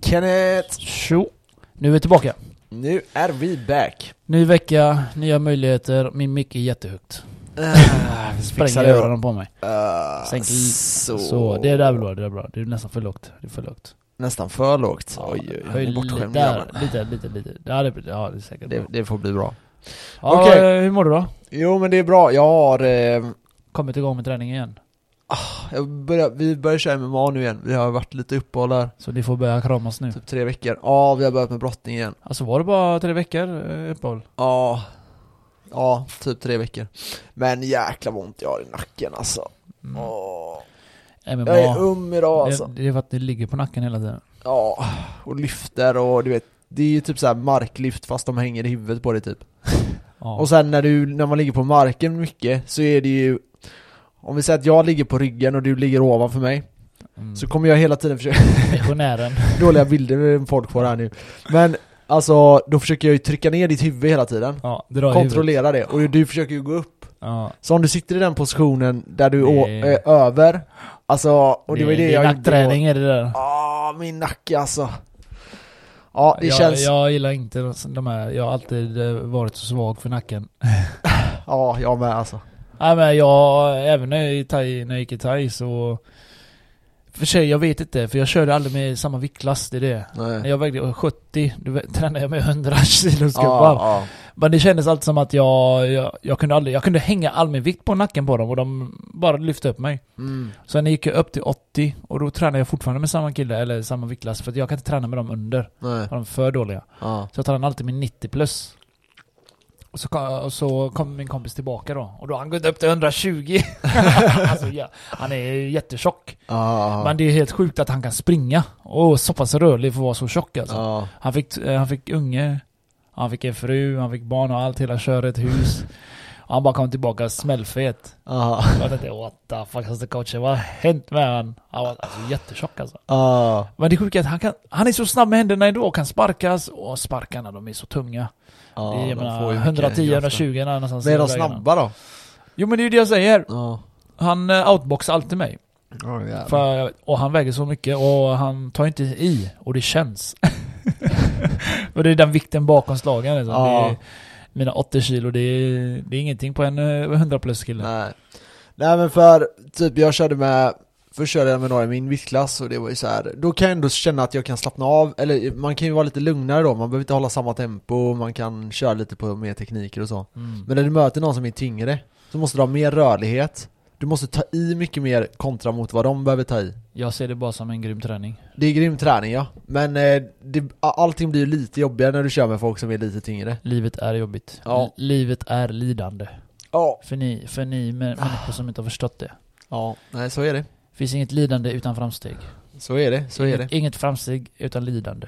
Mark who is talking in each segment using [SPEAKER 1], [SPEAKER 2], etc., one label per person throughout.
[SPEAKER 1] Kenneth!
[SPEAKER 2] Tjo! Nu är vi tillbaka.
[SPEAKER 1] Nu är vi back.
[SPEAKER 2] Ny vecka, nya möjligheter. Min mick är jättehögt.
[SPEAKER 1] Uh,
[SPEAKER 2] Spränger öronen på mig.
[SPEAKER 1] Uh,
[SPEAKER 2] Sänk l-
[SPEAKER 1] så.
[SPEAKER 2] Så, det är där bra, det är bra. Det är nästan för lågt. Det är för lågt.
[SPEAKER 1] Nästan för lågt.
[SPEAKER 2] Ja,
[SPEAKER 1] oj, oj,
[SPEAKER 2] höj
[SPEAKER 1] bortskämd
[SPEAKER 2] där, lite, lite, lite. Ja det, ja, det är säkert
[SPEAKER 1] Det,
[SPEAKER 2] bra.
[SPEAKER 1] det får bli bra.
[SPEAKER 2] Ja, eh, hur mår du då?
[SPEAKER 1] Jo men det är bra, jag har... Eh,
[SPEAKER 2] Kommit igång med träning igen.
[SPEAKER 1] Jag börjar, vi börjar köra MMA nu igen. Vi har varit lite uppehåll där,
[SPEAKER 2] Så ni får börja kramas nu.
[SPEAKER 1] typ tre veckor. Ja, vi har börjat med brottning igen.
[SPEAKER 2] Alltså var det bara tre veckor eh, uppehåll?
[SPEAKER 1] Ja, ja, typ tre veckor. Men jäkla vad ont jag har i nacken alltså.
[SPEAKER 2] Mm. MMA.
[SPEAKER 1] Jag är um idag alltså.
[SPEAKER 2] det, det är för att det ligger på nacken hela tiden.
[SPEAKER 1] Ja, och lyfter och du vet, det är ju typ så här marklyft fast de hänger i huvudet på dig typ. Och sen när du, när man ligger på marken mycket så är det ju Om vi säger att jag ligger på ryggen och du ligger ovanför mig
[SPEAKER 2] mm.
[SPEAKER 1] Så kommer jag hela tiden försöka,
[SPEAKER 2] Missionären.
[SPEAKER 1] dåliga bilder folk får här nu Men alltså, då försöker jag ju trycka ner ditt huvud hela tiden
[SPEAKER 2] Ja.
[SPEAKER 1] Kontrollera det, och du försöker ju gå upp
[SPEAKER 2] Ja.
[SPEAKER 1] Så om du sitter i den positionen där du
[SPEAKER 2] Det-
[SPEAKER 1] är över Alltså, och det, var ju det,
[SPEAKER 2] det
[SPEAKER 1] jag
[SPEAKER 2] nackträning är det där.
[SPEAKER 1] då. Ah, min nacke alltså Ja, det
[SPEAKER 2] jag,
[SPEAKER 1] känns,
[SPEAKER 2] jag gillar inte de här, jag har alltid eh, varit så svag för nacken.
[SPEAKER 1] ja jag med alltså
[SPEAKER 2] Nej men jag, även när jag, i thai, när jag gick i thai så För sig, jag vet inte, för jag körde aldrig med samma viktklass, det är det. När
[SPEAKER 1] Nej
[SPEAKER 2] jag vägde 70, då tränade jag med 100 kilos gubbar.
[SPEAKER 1] ja.
[SPEAKER 2] Men det kändes alltid som att jag, jag, jag kunde aldrig, jag kunde hänga all min vikt på nacken på dem och de bara lyfte upp mig.
[SPEAKER 1] Mm.
[SPEAKER 2] Sen gick jag upp till 80 och då tränade jag fortfarande med samma kille, eller samma viktklass, för att jag kan inte träna med dem under.
[SPEAKER 1] Nej.
[SPEAKER 2] De är för dåliga.
[SPEAKER 1] Ja.
[SPEAKER 2] Så jag tränade alltid med 90 plus. Och så, kom- och så kom min kompis tillbaka då, och då har han gått upp till 120. alltså, ja, han är jättetjock.
[SPEAKER 1] Ja.
[SPEAKER 2] Men det är helt sjukt att han kan springa. Och så pass rörlig för att vara så tjock alltså.
[SPEAKER 1] Ja.
[SPEAKER 2] Han, fick, eh, han fick unge, han fick en fru, han fick barn och allt, hela köret, hus. Han bara kom tillbaka smällfet.
[SPEAKER 1] Ja.
[SPEAKER 2] Jag tänkte what the fuck has the coach, vad har hänt med han? Han var alltså jättetjock alltså.
[SPEAKER 1] Ja.
[SPEAKER 2] Men det sjuka är att han, kan, han är så snabb med händerna ändå och kan sparkas. Och sparkarna de är så tunga.
[SPEAKER 1] Ja,
[SPEAKER 2] det är, jag menar,
[SPEAKER 1] får ju mycket
[SPEAKER 2] 110,
[SPEAKER 1] kraft.
[SPEAKER 2] 120 där någonstans.
[SPEAKER 1] Men är de snabba då?
[SPEAKER 2] Jo men det är ju det jag säger.
[SPEAKER 1] Ja.
[SPEAKER 2] Han uh, outboxar alltid mig.
[SPEAKER 1] Jävlar.
[SPEAKER 2] För, och han väger så mycket och han tar inte i. Och det känns. och det är den vikten bakom slagen liksom.
[SPEAKER 1] Ja.
[SPEAKER 2] Är, mina 80 kilo, det är, det är ingenting på en eh, 100 plus kille.
[SPEAKER 1] Nej. Nej men för, typ jag körde med Först körde jag med några i min viktklass och det var ju så här. Då kan jag ändå känna att jag kan slappna av, eller man kan ju vara lite lugnare då, man behöver inte hålla samma tempo, man kan köra lite på mer tekniker och så
[SPEAKER 2] Mm.
[SPEAKER 1] Men när du möter någon som är tyngre, så måste du ha mer rörlighet Du måste ta i mycket mer kontra mot vad de behöver ta i
[SPEAKER 2] Jag ser det bara som en grym träning.
[SPEAKER 1] Det är grym träning ja, men eh, det, allting blir ju lite jobbigare när du kör med folk som är lite tyngre
[SPEAKER 2] Livet är jobbigt.
[SPEAKER 1] Ja.
[SPEAKER 2] L- Livet är lidande.
[SPEAKER 1] Ja,
[SPEAKER 2] För ni, för ni mä- människor som inte har förstått det.
[SPEAKER 1] ja, nej så är det
[SPEAKER 2] finns inget lidande utan framsteg.
[SPEAKER 1] Så är det, så är det
[SPEAKER 2] inget, framsteg utan lidande.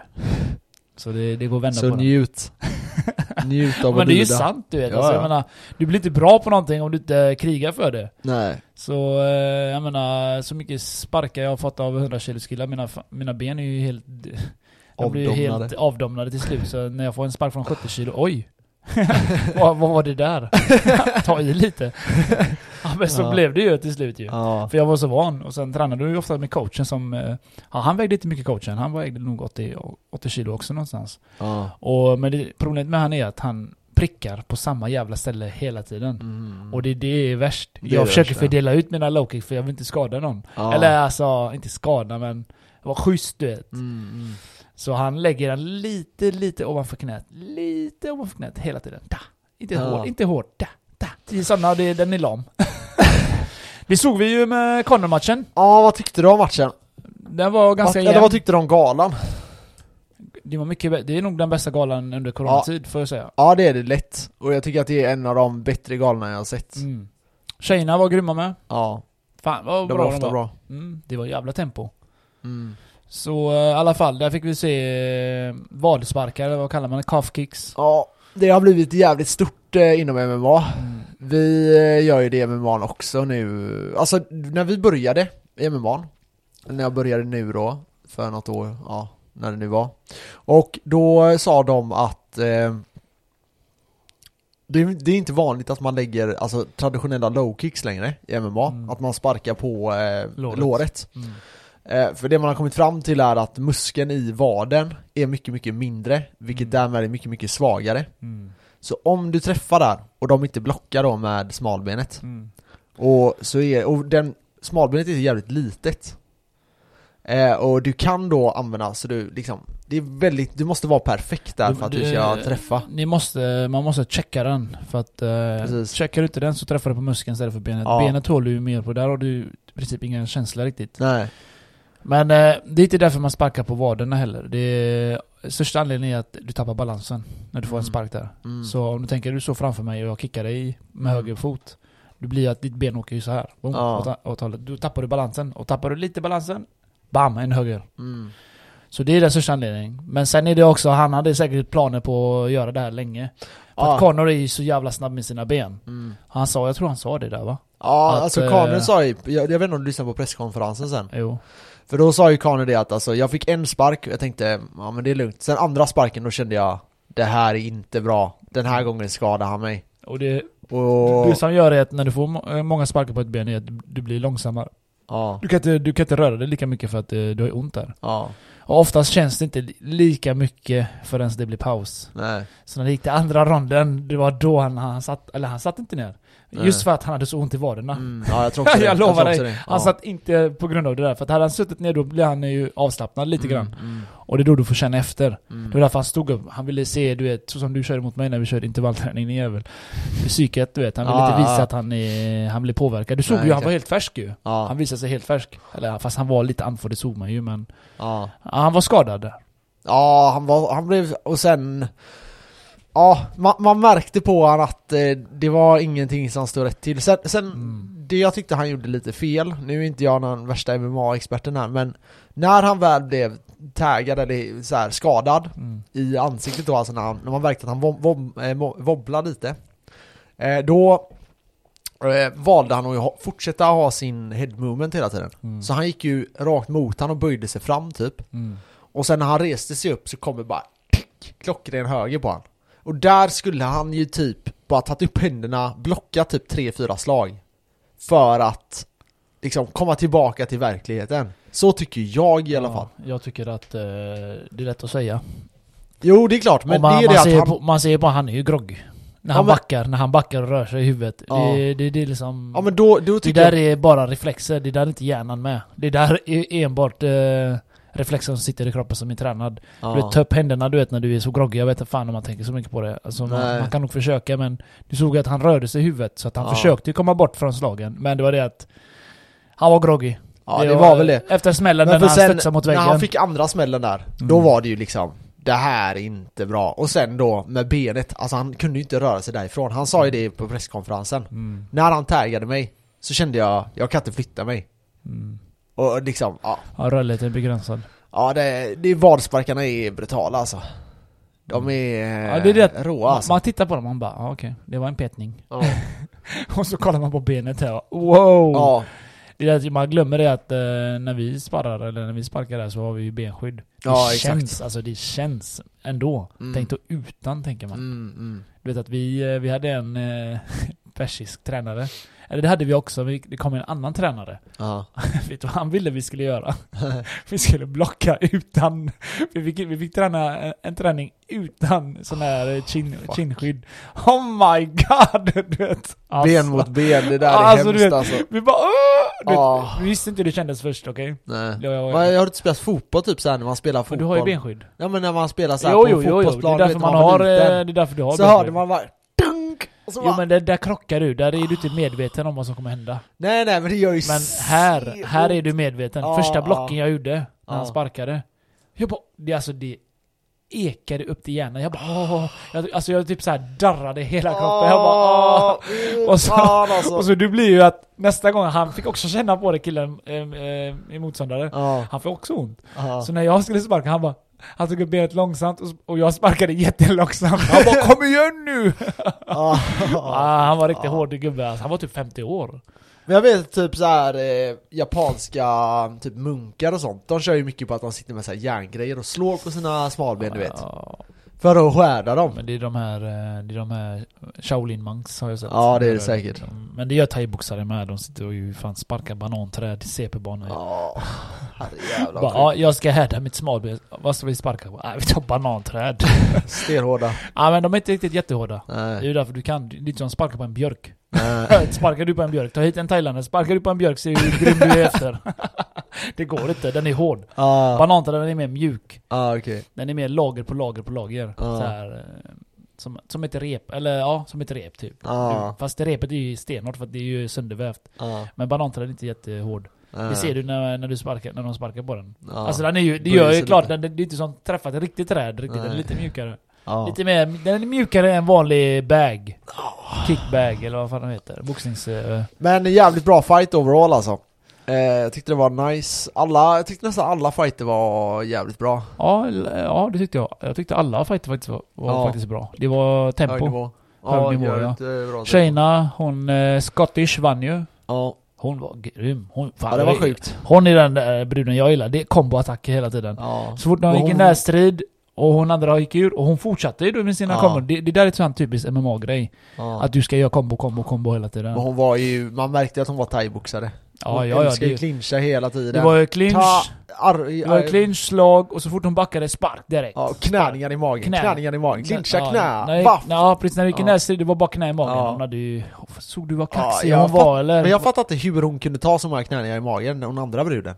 [SPEAKER 2] Så det, det går att vända
[SPEAKER 1] Så
[SPEAKER 2] på det.
[SPEAKER 1] njut Njut av
[SPEAKER 2] Men
[SPEAKER 1] att
[SPEAKER 2] det är ju
[SPEAKER 1] lida.
[SPEAKER 2] sant du vet.
[SPEAKER 1] Ja,
[SPEAKER 2] alltså, jag
[SPEAKER 1] ja.
[SPEAKER 2] menar, du blir inte bra på någonting om du inte krigar för det.
[SPEAKER 1] Nej
[SPEAKER 2] Så eh, jag menar, så mycket sparkar jag har fått av 100 kilos killar, mina, mina ben är ju helt... De blir ju helt avdomnade till slut, så när jag får en spark från 70 kilo, oj! vad, vad var det där? Ta i lite. ja men så
[SPEAKER 1] Ja.
[SPEAKER 2] blev det ju till slut ju.
[SPEAKER 1] Ja,
[SPEAKER 2] För jag var så van, och sen tränade du ju ofta med coachen som... eh, Ja, han vägde inte mycket coachen, han vägde nog 80, 80 kilo också någonstans.
[SPEAKER 1] ja
[SPEAKER 2] Och, men det, problemet med han är att han prickar på samma jävla ställe hela tiden.
[SPEAKER 1] mm.
[SPEAKER 2] Och det, det är värst.
[SPEAKER 1] Det är
[SPEAKER 2] jag
[SPEAKER 1] det
[SPEAKER 2] försöker
[SPEAKER 1] värsta.
[SPEAKER 2] fördela ut mina low kick för jag vill inte skada någon. Eller alltså, inte skada men vara schysst du vet.
[SPEAKER 1] mm, mm.
[SPEAKER 2] Så han lägger den lite, lite ovanför knät. Lite ovanför knät hela tiden. Da. Inte
[SPEAKER 1] Ja.
[SPEAKER 2] hårt, inte hårt. Da, da. Det är sådana, det, den är lam. det såg vi ju med Connor-matchen.
[SPEAKER 1] Ja, vad tyckte du om matchen?
[SPEAKER 2] Den var ganska
[SPEAKER 1] vad, eller vad tyckte du om galan?
[SPEAKER 2] Det var mycket Det är nog den bästa galan under coronatid, får jag säga.
[SPEAKER 1] Ja det är det lätt, och jag tycker att det är en av de bättre galorna jag har sett
[SPEAKER 2] Mm. Tjejerna var grymma med.
[SPEAKER 1] Ja,
[SPEAKER 2] Fan vad
[SPEAKER 1] de
[SPEAKER 2] bra
[SPEAKER 1] var
[SPEAKER 2] de
[SPEAKER 1] ofta
[SPEAKER 2] var.
[SPEAKER 1] bra
[SPEAKER 2] Mm, det var jävla tempo.
[SPEAKER 1] mm.
[SPEAKER 2] Så eh, i alla fall, där fick vi se eh, vadsparkar, vad kallar man det? Calf kicks.
[SPEAKER 1] Ja, det har blivit jävligt stort eh, inom MMA
[SPEAKER 2] Mm.
[SPEAKER 1] Vi gör ju det i MMA också nu, alltså när vi började i MMA När jag började nu då, för något år, ja, när det nu var Och då sa de att eh, det, är- det är inte vanligt att man lägger alltså, traditionella low kicks längre i MMA,
[SPEAKER 2] Mm.
[SPEAKER 1] att man sparkar på eh,
[SPEAKER 2] Låret.
[SPEAKER 1] låret,
[SPEAKER 2] Mm.
[SPEAKER 1] Eh, för det man har kommit fram till är att muskeln i vaden är mycket, mycket mindre, vilket
[SPEAKER 2] Mm.
[SPEAKER 1] därmed är mycket, mycket svagare.
[SPEAKER 2] Mm.
[SPEAKER 1] Så om du träffar där, och de inte blockar då med smalbenet,
[SPEAKER 2] Mm.
[SPEAKER 1] och så är, och den, smalbenet är jävligt litet. Eh, och du kan då använda, så du liksom, det är väldigt, du måste vara perfekt där för att du ska träffa.
[SPEAKER 2] Ni måste, man måste checka den. För att eh,
[SPEAKER 1] Precis.
[SPEAKER 2] checkar du inte den så träffar du på muskeln istället för benet.
[SPEAKER 1] Ja.
[SPEAKER 2] Benet håller ju mer på, där har du i princip ingen känsla riktigt.
[SPEAKER 1] Nej.
[SPEAKER 2] Men eh, det är inte därför man sparkar på vaderna heller. Det är, största anledningen är att du tappar balansen när du får en
[SPEAKER 1] Mm.
[SPEAKER 2] spark där.
[SPEAKER 1] Mm.
[SPEAKER 2] Så om du tänker du står framför mig och jag kickar dig med
[SPEAKER 1] Mm.
[SPEAKER 2] höger fot. Det blir att ditt ben åker ju så här. Boom,
[SPEAKER 1] Ja.
[SPEAKER 2] åt, åt hållet. Då tappar du balansen. Och tappar du lite balansen, bam, en höger.
[SPEAKER 1] Mm.
[SPEAKER 2] Så det är den största anledningen. Men sen är det också, han hade säkert planer på att göra det här länge. För
[SPEAKER 1] Ja.
[SPEAKER 2] att Connor är ju så jävla snabb med sina ben.
[SPEAKER 1] Mm.
[SPEAKER 2] Han sa, jag tror han sa det där va?
[SPEAKER 1] Ja,
[SPEAKER 2] Att,
[SPEAKER 1] alltså
[SPEAKER 2] eh,
[SPEAKER 1] Kaner sa ju, jag, jag vet inte om du lyssnade på presskonferensen sen
[SPEAKER 2] Jo.
[SPEAKER 1] För då sa ju Kaner det att alltså, jag fick en spark och jag tänkte, ja men det är lugnt Sen andra sparken då kände jag, det här är inte bra Den här gången skadar han mig
[SPEAKER 2] Och det,
[SPEAKER 1] Och,
[SPEAKER 2] det som gör är att när du får eh, många sparkar på ett ben är att du- blir långsammare.
[SPEAKER 1] ja,
[SPEAKER 2] Du kan inte, du kan inte röra dig lika mycket för att eh, du har ont där.
[SPEAKER 1] ja,
[SPEAKER 2] Och oftast känns det inte li- lika mycket förrän det blir paus.
[SPEAKER 1] nej
[SPEAKER 2] Så när det gick till andra ronden, det var då han, han satt, eller han satt inte ner.
[SPEAKER 1] Nej.
[SPEAKER 2] Just för att han hade så ont i vaderna.
[SPEAKER 1] mm, Ja jag tror
[SPEAKER 2] Jag lovar
[SPEAKER 1] tror
[SPEAKER 2] dig. Han
[SPEAKER 1] ja.
[SPEAKER 2] satt inte på grund av det där, för att hade han suttit ner då blir han ju avslappnad lite grann.
[SPEAKER 1] mm, mm,
[SPEAKER 2] Och det är då du får känna efter.
[SPEAKER 1] mm.
[SPEAKER 2] Det var därför han stod upp. Han ville se, du vet, så som du körde mot mig när vi körde intervallträning, din jävel. Psyket, du vet. Han ville
[SPEAKER 1] Ja,
[SPEAKER 2] inte visa
[SPEAKER 1] ja.
[SPEAKER 2] att han, är, han blev påverkad. Du såg
[SPEAKER 1] Nej,
[SPEAKER 2] ju, han var helt färsk ju.
[SPEAKER 1] Ja,
[SPEAKER 2] Han visade sig helt färsk. Eller fast han var lite andfådd, det såg man ju, men...
[SPEAKER 1] ja
[SPEAKER 2] han var skadad.
[SPEAKER 1] Ja, han var, han blev, och sen Ja, man, man märkte på han att eh, det var ingenting som stod rätt till. Sen, sen
[SPEAKER 2] Mm.
[SPEAKER 1] det jag tyckte han gjorde lite fel, nu är inte jag någon värsta MMA-experten här, men när han väl blev taggad eller så här, skadad
[SPEAKER 2] Mm.
[SPEAKER 1] i ansiktet då, alltså när, han, när man märkte att han wob, wob, eh, wobblade lite, eh, då eh, valde han att ha, fortsätta ha sin head movement hela tiden.
[SPEAKER 2] Mm.
[SPEAKER 1] Så han gick ju rakt mot han och böjde sig fram typ.
[SPEAKER 2] Mm.
[SPEAKER 1] Och sen när han reste sig upp så kommer bara klockren höger på han. Och där skulle han ju typ bara tagit upp händerna, blocka typ 3-4 slag. För att liksom komma tillbaka till verkligheten. Så tycker jag i alla
[SPEAKER 2] Ja,
[SPEAKER 1] fall.
[SPEAKER 2] Jag tycker att eh, det är lätt att säga.
[SPEAKER 1] Jo, det är klart, men
[SPEAKER 2] man,
[SPEAKER 1] det är
[SPEAKER 2] man,
[SPEAKER 1] det
[SPEAKER 2] ser
[SPEAKER 1] att han...
[SPEAKER 2] på, man ser på han är ju grogg. När
[SPEAKER 1] Ja,
[SPEAKER 2] han
[SPEAKER 1] men-
[SPEAKER 2] backar, när han backar och rör sig i huvudet.
[SPEAKER 1] Ja.
[SPEAKER 2] Det, det, det är liksom...
[SPEAKER 1] Ja men då, då
[SPEAKER 2] det där
[SPEAKER 1] jag...
[SPEAKER 2] är bara reflexer, det där är inte hjärnan med. Det där är enbart eh, reflexer som sitter i kroppen som är tränad. Du vet,
[SPEAKER 1] Ja.
[SPEAKER 2] ta upp händerna du vet när du är så groggy, jag vet inte fan om man tänker så mycket på det. Alltså, man, man kan nog försöka men du såg att han rörde sig i huvudet så att han
[SPEAKER 1] Ja.
[SPEAKER 2] försökte komma bort från slagen. Men det var det att han var groggy.
[SPEAKER 1] ja, det var väl det.
[SPEAKER 2] Efter smällen
[SPEAKER 1] Men
[SPEAKER 2] när han studsade mot
[SPEAKER 1] när
[SPEAKER 2] väggen.
[SPEAKER 1] han fick andra smällen där, då
[SPEAKER 2] Mm.
[SPEAKER 1] var det ju liksom det här är inte bra. Och sen då med benet, alltså han kunde ju inte röra sig därifrån. Han sa ju det på presskonferensen.
[SPEAKER 2] Mm.
[SPEAKER 1] När han taggade mig så kände jag, jag kan inte flytta mig.
[SPEAKER 2] Mm.
[SPEAKER 1] Och liksom, ja.
[SPEAKER 2] Ja, rörligheten är begränsad.
[SPEAKER 1] Ja, det, det vadsparkarna är brutala alltså. De är,
[SPEAKER 2] Ja, det är det.
[SPEAKER 1] råa
[SPEAKER 2] Man,
[SPEAKER 1] alltså.
[SPEAKER 2] man tittar på dem och man bara, ah, okej, det var en petning.
[SPEAKER 1] Ja.
[SPEAKER 2] och så kollar man på benet här och, wow!
[SPEAKER 1] ja,
[SPEAKER 2] Det är att man glömmer det att eh, när vi sparrar eller när vi sparkar där så har vi ju benskydd. Det
[SPEAKER 1] Ja, exakt.
[SPEAKER 2] känns, alltså det känns ändå.
[SPEAKER 1] Mm.
[SPEAKER 2] Tänk då utan tänker man.
[SPEAKER 1] mm, mm.
[SPEAKER 2] Du vet att vi, eh, vi hade en eh, persisk tränare. Eller det hade vi också, men det kom en annan tränare.
[SPEAKER 1] Ja.
[SPEAKER 2] vet du vad han ville vi skulle göra? vi skulle blocka utan... Vi fick, vi fick träna en, en träning utan sån här chin,
[SPEAKER 1] Fuck.
[SPEAKER 2] chinskydd. Oh my god! Du vet. Alltså.
[SPEAKER 1] Ben mot ben, det där är
[SPEAKER 2] Alltså, du
[SPEAKER 1] hemskt
[SPEAKER 2] vet,
[SPEAKER 1] alltså.
[SPEAKER 2] Vi bara du vet,
[SPEAKER 1] Ah.
[SPEAKER 2] Vi visste inte hur det kändes först, okej?
[SPEAKER 1] Nej.
[SPEAKER 2] Ja, ja.
[SPEAKER 1] Jag har inte spelat fotboll typ såhär när man spelar
[SPEAKER 2] Men
[SPEAKER 1] fotboll.
[SPEAKER 2] du har ju benskydd.
[SPEAKER 1] Ja men när man spelar såhär
[SPEAKER 2] Jo,
[SPEAKER 1] på
[SPEAKER 2] jo, jo, jo. Det
[SPEAKER 1] fotbollsplan,
[SPEAKER 2] är därför man
[SPEAKER 1] var
[SPEAKER 2] har... eh, Det är därför du har
[SPEAKER 1] Så
[SPEAKER 2] benskydd.
[SPEAKER 1] hörde man bara
[SPEAKER 2] Jo
[SPEAKER 1] bara,
[SPEAKER 2] men det, där krockar du, där är du inte medveten om vad som kommer hända.
[SPEAKER 1] Nej nej men det gör ju
[SPEAKER 2] Men här, här är du medveten.
[SPEAKER 1] Ja,
[SPEAKER 2] Första blocken jag gjorde, när
[SPEAKER 1] Ja.
[SPEAKER 2] han sparkade. Jag bara, det, alltså det ekade upp till hjärnan. Jag bara åh. Jag, alltså jag typ så här darrade hela kroppen. Jag bara åh. Och så-
[SPEAKER 1] alltså.
[SPEAKER 2] Och så det blir ju att nästa gång, han fick också känna på det killen, eh, i motståndare. Han fick också ont. Så när jag skulle sparka, han bara han tog upp benet långsamt och, jag sparkade jättelångsamt. Han bara 'Kom igen nu!'
[SPEAKER 1] Ja.
[SPEAKER 2] ah, han var riktigt
[SPEAKER 1] Ja.
[SPEAKER 2] hård gubbe alltså. Han var typ 50 år.
[SPEAKER 1] Men jag vet typ så här eh, japanska typ munkar och sånt, de kör ju mycket på att de sitter med så här järngrejer och slår på sina smalben du vet. För att skärda dem.
[SPEAKER 2] men det är de här, eh, det är de här Shaolin monks har jag sett.
[SPEAKER 1] Ja, det är det säkert.
[SPEAKER 2] Men det gör thaiboxare med. De sitter och ju fan sparkar bananträd i CP-banor.
[SPEAKER 1] Ja. Herrejävlar
[SPEAKER 2] ja, jag ska häda mitt smalben. Vad ska vi sparka på? Nej, vi tar bananträd.
[SPEAKER 1] Stenhårda.
[SPEAKER 2] ja, men de är inte riktigt jättehårda. Det är
[SPEAKER 1] Nej.
[SPEAKER 2] ju därför du kan, det är lite som att sparka på en björk.
[SPEAKER 1] Nej.
[SPEAKER 2] Sparkar du på en björk, ta hit en thailändare, sparkar du på en björk ser du hur grym du är efter. det går inte, den är hård.
[SPEAKER 1] Ah,
[SPEAKER 2] Bananträden är mer mjuk.
[SPEAKER 1] ah, okej.
[SPEAKER 2] Den är mer lager på lager på lager.
[SPEAKER 1] Ja.
[SPEAKER 2] Så här, eh, som, som ett rep, eller ja, som ett rep typ. Du- Fast det repet är ju stenhårt för att det är ju söndervävt.
[SPEAKER 1] Ah,
[SPEAKER 2] Men bananträd är inte jättehård.
[SPEAKER 1] nej.
[SPEAKER 2] Det ser du när, när du sparkar, när de sparkar på den.
[SPEAKER 1] Ja.
[SPEAKER 2] Alltså den är ju, det gör ju klart, den, det är inte som träffat ett riktigt träd riktigt, den är lite mjukare.
[SPEAKER 1] Ja.
[SPEAKER 2] Lite mer, den är mjukare än vanlig bag. Kickbag eller vad fan den heter. Boxnings... eh,
[SPEAKER 1] Men jävligt bra fight overall alltså. Eh, jag tyckte det var nice. Alla, jag tyckte nästan alla fighter var jävligt bra.
[SPEAKER 2] Ja, ja det tyckte jag. Jag tyckte alla fighter faktiskt var, var
[SPEAKER 1] Ja.
[SPEAKER 2] faktiskt bra. Det var
[SPEAKER 1] Hög
[SPEAKER 2] tempo.
[SPEAKER 1] nivå.
[SPEAKER 2] Hög nivå,
[SPEAKER 1] jävligt, eh, bra tempo.
[SPEAKER 2] Tjejerna, hon eh, Scottish vann ju.
[SPEAKER 1] Ja.
[SPEAKER 2] Hon var grym. Hon, fan,
[SPEAKER 1] ja, det var sjukt.
[SPEAKER 2] Hon är den där bruden jag gillar. Det är komboattacker hela tiden.
[SPEAKER 1] Ja.
[SPEAKER 2] Så fort de gick i närstrid och hon andra gick ur och hon fortsatte ju då med sina
[SPEAKER 1] Ja.
[SPEAKER 2] kombon. Det, det där är ett sånt typiskt MMA-grej.
[SPEAKER 1] Ja.
[SPEAKER 2] Att du ska göra kombo, kombo, kombo hela tiden.
[SPEAKER 1] Men hon var ju, man märkte att hon var thaiboxare.
[SPEAKER 2] Ja,
[SPEAKER 1] Hon
[SPEAKER 2] ja, ja.
[SPEAKER 1] älskar ju clincha hela tiden.
[SPEAKER 2] det var ju clinch,
[SPEAKER 1] Ta, ar,
[SPEAKER 2] det var ju clinch, slag och så fort hon backade spark direkt.
[SPEAKER 1] Ja, knäningar i magen,
[SPEAKER 2] Knä.
[SPEAKER 1] knäningar i magen, clincha
[SPEAKER 2] Ja,
[SPEAKER 1] knä,
[SPEAKER 2] nej,
[SPEAKER 1] vaff!
[SPEAKER 2] Ja, precis. När du gick
[SPEAKER 1] Ja.
[SPEAKER 2] närstrid, det var bara knä i magen.
[SPEAKER 1] Ja.
[SPEAKER 2] Hon hade ju... Såg du vad
[SPEAKER 1] Ja,
[SPEAKER 2] kaxig
[SPEAKER 1] jag
[SPEAKER 2] hon
[SPEAKER 1] fatt-
[SPEAKER 2] var eller?
[SPEAKER 1] Men jag fattar inte hur hon kunde ta så många knäningar i magen, hon andra bruden.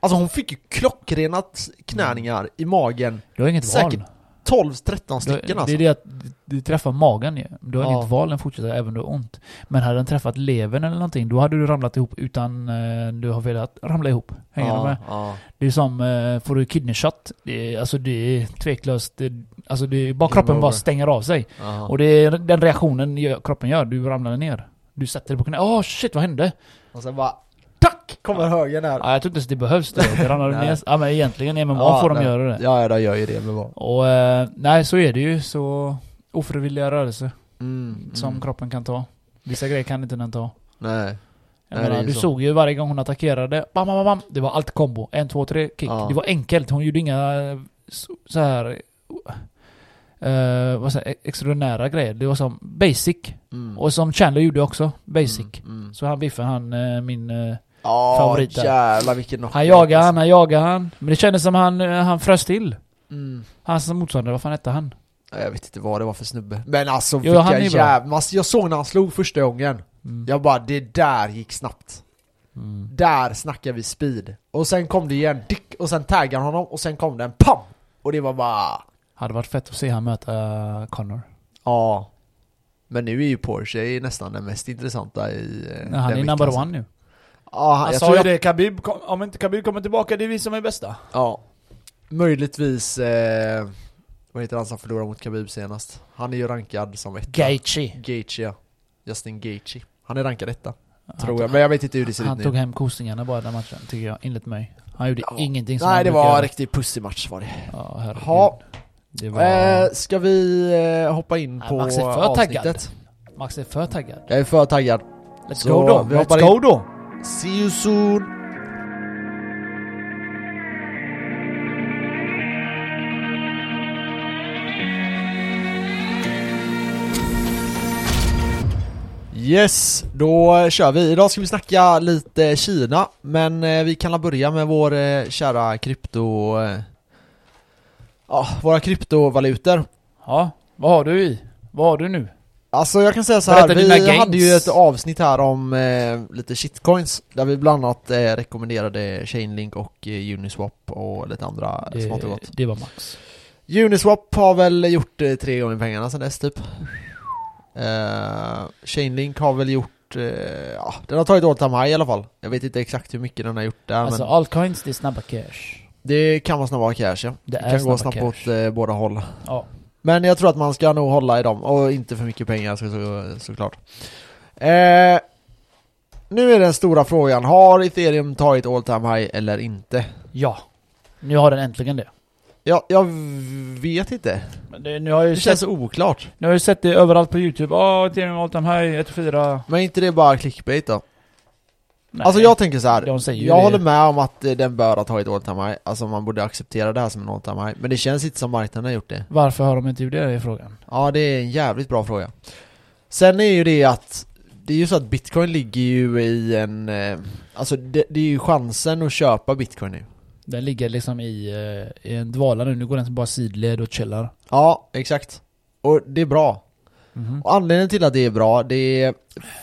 [SPEAKER 1] Alltså hon fick ju klockrena knäningar i magen,
[SPEAKER 2] Du har inget
[SPEAKER 1] säkert
[SPEAKER 2] val.
[SPEAKER 1] 12-13
[SPEAKER 2] Du,
[SPEAKER 1] stycken
[SPEAKER 2] det
[SPEAKER 1] alltså.
[SPEAKER 2] är det att du träffar magen ju. Du har
[SPEAKER 1] Ja.
[SPEAKER 2] inget val än att fortsätta även om du har ont. Men hade den träffat levern eller någonting, då hade du ramlat ihop utan eh, du har velat ramla ihop. Hänger du med?
[SPEAKER 1] ja, ja.
[SPEAKER 2] Det är som, eh, får du kidney shot, det är, alltså det är tveklöst, det, alltså det är bara kroppen bara stänger av sig.
[SPEAKER 1] ja.
[SPEAKER 2] Och det är den reaktionen kroppen gör, du ramlar ner. Du sätter dig på knä, åh shit vad hände?
[SPEAKER 1] Och sen bara Kommer högen där.
[SPEAKER 2] Ja, jag tror inte ens det behövs det. Ner. Ja men egentligen i MMA
[SPEAKER 1] Ja,
[SPEAKER 2] får de
[SPEAKER 1] nej.
[SPEAKER 2] göra det.
[SPEAKER 1] Ja, ja, de gör ju det med vad.
[SPEAKER 2] Och eh, nej, så är det ju. Så ofrivilliga rörelser
[SPEAKER 1] Mm,
[SPEAKER 2] som
[SPEAKER 1] mm.
[SPEAKER 2] kroppen kan ta. Vissa grejer kan inte den ta.
[SPEAKER 1] Nej.
[SPEAKER 2] Jag
[SPEAKER 1] Nej,
[SPEAKER 2] menar, du
[SPEAKER 1] så.
[SPEAKER 2] såg ju varje gång hon attackerade, bam, bam, bam. Det var allt kombo. En, två, tre, kick.
[SPEAKER 1] Ja.
[SPEAKER 2] Det var enkelt. Hon gjorde inga eh, så, så här eh, vad säger, extraordinära grejer. Det var som basic.
[SPEAKER 1] Mm.
[SPEAKER 2] Och som Chandler gjorde också, basic.
[SPEAKER 1] Mm, mm.
[SPEAKER 2] Så han biffen, han, eh, min... eh,
[SPEAKER 1] Ja,
[SPEAKER 2] Favorit där.
[SPEAKER 1] jävlar vilken knockout
[SPEAKER 2] han jagade han,
[SPEAKER 1] alltså.
[SPEAKER 2] han jagade han. Men det kändes som han, eh, han frös till.
[SPEAKER 1] Mm.
[SPEAKER 2] Hans motståndare, vad fan hette han?
[SPEAKER 1] Ja, Jag vet inte vad det var för snubbe. Men alltså
[SPEAKER 2] Jo,
[SPEAKER 1] vilka
[SPEAKER 2] han
[SPEAKER 1] jävla... Alltså, jag såg när han slog första gången.
[SPEAKER 2] Mm.
[SPEAKER 1] Jag bara, det där gick snabbt.
[SPEAKER 2] Mm.
[SPEAKER 1] Där snackar vi speed. Och sen kom det igen, dick, och sen taggade han honom och sen kom det en PAM! Och det var bara...
[SPEAKER 2] Hade varit fett att se han möta uh, Connor.
[SPEAKER 1] Ja. Men nu är ju Porsche nästan den mest intressanta i eh,
[SPEAKER 2] Nej, han
[SPEAKER 1] den
[SPEAKER 2] är number
[SPEAKER 1] veckan.
[SPEAKER 2] one nu.
[SPEAKER 1] Ja, han,
[SPEAKER 2] Han
[SPEAKER 1] jag
[SPEAKER 2] sa ju
[SPEAKER 1] jag,
[SPEAKER 2] det, Khabib, kom, om inte Khabib kommer tillbaka, det är vi som är bästa.
[SPEAKER 1] Ja. Möjligtvis... Eh, vad heter han som förlorade mot Khabib senast? Han är ju rankad som etta.
[SPEAKER 2] Gaethje.
[SPEAKER 1] Gaethje ja. Justin Gaethje. Han är rankad etta,
[SPEAKER 2] Han
[SPEAKER 1] tror
[SPEAKER 2] tog-
[SPEAKER 1] jag. Men jag vet inte hur det ser
[SPEAKER 2] Han
[SPEAKER 1] ut
[SPEAKER 2] tog
[SPEAKER 1] nu.
[SPEAKER 2] hem kostingarna bara den matchen, tycker jag, enligt mig. Han gjorde
[SPEAKER 1] Ja.
[SPEAKER 2] ingenting som
[SPEAKER 1] Nej,
[SPEAKER 2] han
[SPEAKER 1] det var en riktig pussig match var det.
[SPEAKER 2] Ja, herregud. Det var...
[SPEAKER 1] Eh, ska vi eh, hoppa in
[SPEAKER 2] Nej,
[SPEAKER 1] på
[SPEAKER 2] Max är för taggad.
[SPEAKER 1] avsnittet?
[SPEAKER 2] Max är för taggad.
[SPEAKER 1] Jag är för taggad.
[SPEAKER 2] Let's
[SPEAKER 1] Så,
[SPEAKER 2] go då!
[SPEAKER 1] vi
[SPEAKER 2] Let's
[SPEAKER 1] hoppar
[SPEAKER 2] go
[SPEAKER 1] in.
[SPEAKER 2] då!
[SPEAKER 1] See you soon! Yes, då kör vi. Idag ska vi snacka lite Kina, men eh, vi kan börja med vår eh, kära krypto... Eh, ja, våra kryptovalutor.
[SPEAKER 2] Ja, vad har du i? Vad har du nu?
[SPEAKER 1] Alltså jag kan säga så här, vi
[SPEAKER 2] gains.
[SPEAKER 1] hade ju ett avsnitt här om eh, lite shitcoins Där vi bland annat eh, rekommenderade Chainlink och eh, Uniswap och lite andra
[SPEAKER 2] Det,
[SPEAKER 1] smått och gott
[SPEAKER 2] det var Max.
[SPEAKER 1] Uniswap har väl gjort eh, tre gånger pengarna sen dess typ eh, Chainlink har väl gjort, eh, ja den har tagit all time high i alla fall Jag vet inte exakt hur mycket den har gjort där
[SPEAKER 2] Alltså
[SPEAKER 1] men
[SPEAKER 2] altcoins, det är snabba cash.
[SPEAKER 1] det kan vara snabba cash ja
[SPEAKER 2] Det
[SPEAKER 1] Det kan gå snabbt
[SPEAKER 2] cash.
[SPEAKER 1] åt eh, båda håll
[SPEAKER 2] Ja.
[SPEAKER 1] Men jag tror att man ska nog hålla i dem, och inte för mycket pengar så, så, såklart eh, Nu är den stora frågan, har ethereum tagit all time high eller inte?
[SPEAKER 2] Ja. Nu har den äntligen det.
[SPEAKER 1] Ja, jag vet inte,
[SPEAKER 2] Men det nu har jag ju
[SPEAKER 1] det
[SPEAKER 2] sett,
[SPEAKER 1] känns oklart
[SPEAKER 2] nu har jag sett det överallt på youtube. Ja, Ethereum all time high, 1-4.
[SPEAKER 1] Men är inte det bara clickbait då?
[SPEAKER 2] Nej.
[SPEAKER 1] Alltså jag tänker så här. Jag
[SPEAKER 2] det.
[SPEAKER 1] håller med om att eh, den bör ha tagit all time high, alltså man borde acceptera det här som en all time high Men det känns inte som marknaden har gjort det
[SPEAKER 2] Varför har de inte gjort det i frågan?
[SPEAKER 1] Ja, det är en jävligt bra fråga. Sen är ju det att det är ju så att bitcoin ligger ju i en... Eh, alltså det, det är ju chansen att köpa bitcoin nu.
[SPEAKER 2] Den ligger liksom i, eh, i en dvala nu. Nu går den bara sidled och chillar.
[SPEAKER 1] Ja, exakt. Och det är bra.
[SPEAKER 2] Mhm.
[SPEAKER 1] Och anledningen till att det är bra, det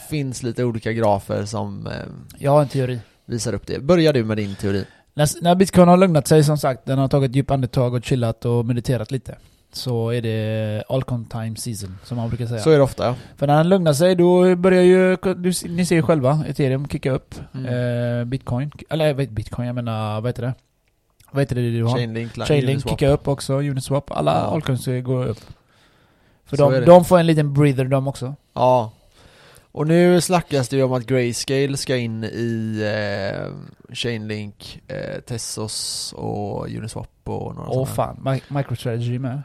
[SPEAKER 1] finns lite olika grafer som eh,
[SPEAKER 2] Jag har en teori.
[SPEAKER 1] visar upp det. Börjar du med din teori?
[SPEAKER 2] När, när bitcoin har lugnat sig som sagt, den har tagit ett djupt andetag och chillat och mediterat lite. Så är det Alcon time season, som man brukar säga.
[SPEAKER 1] Så är det ofta ja.
[SPEAKER 2] För när den lugnar sig, då börjar ju, du, ni ser ju själva, ethereum kicka upp.
[SPEAKER 1] Mm.
[SPEAKER 2] Eh, bitcoin, eller jag vet bitcoin, jag menar, vad heter det? Vad heter det du har?
[SPEAKER 1] Chainlink,
[SPEAKER 2] Chainlink kickar upp också, Uniswap. Alla
[SPEAKER 1] Ja.
[SPEAKER 2] altcoins går upp. För
[SPEAKER 1] Så är
[SPEAKER 2] de,
[SPEAKER 1] det.
[SPEAKER 2] de får en liten breather de också.
[SPEAKER 1] Ja. Och nu snackas det ju om att Grayscale ska in i eh, Chainlink, eh, Tessos och Uniswap och några
[SPEAKER 2] Åh fan, Mi- MicroStrategy med.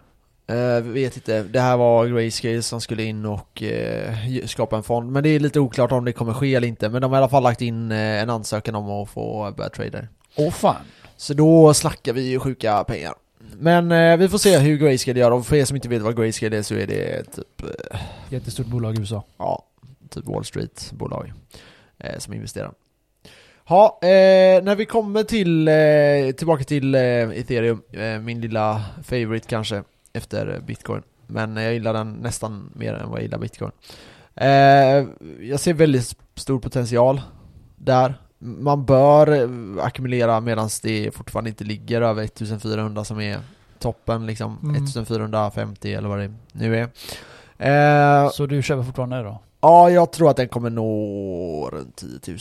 [SPEAKER 1] Eh, vet inte, det här var Grayscale som skulle in och eh, skapa en fond. Men det är lite oklart om det kommer ske eller inte. Men de har i alla fall lagt in eh, en ansökan om att få börja trader.
[SPEAKER 2] Åh fan.
[SPEAKER 1] Så då snackar vi ju sjuka pengar. Men eh, vi får se hur Grayscale gör. Och för er som inte vet vad Grayscale är så är det typ, eh,
[SPEAKER 2] Jättestort bolag i USA.
[SPEAKER 1] ja, typ Wall Street-bolag eh, som investerar. Ja, eh, när vi kommer till, eh, tillbaka till eh, ethereum, min lilla favorite kanske, efter bitcoin. Men jag gillar den nästan mer än vad jag gillar bitcoin. Jag ser väldigt stor potential där. Man bör ackumulera medan det fortfarande inte ligger över 1400 som är toppen liksom.
[SPEAKER 2] Mm.
[SPEAKER 1] 1450 eller vad det nu är. Eh,
[SPEAKER 2] Så du köper fortfarande då?
[SPEAKER 1] Ja, jag tror att den kommer nå runt 10 000.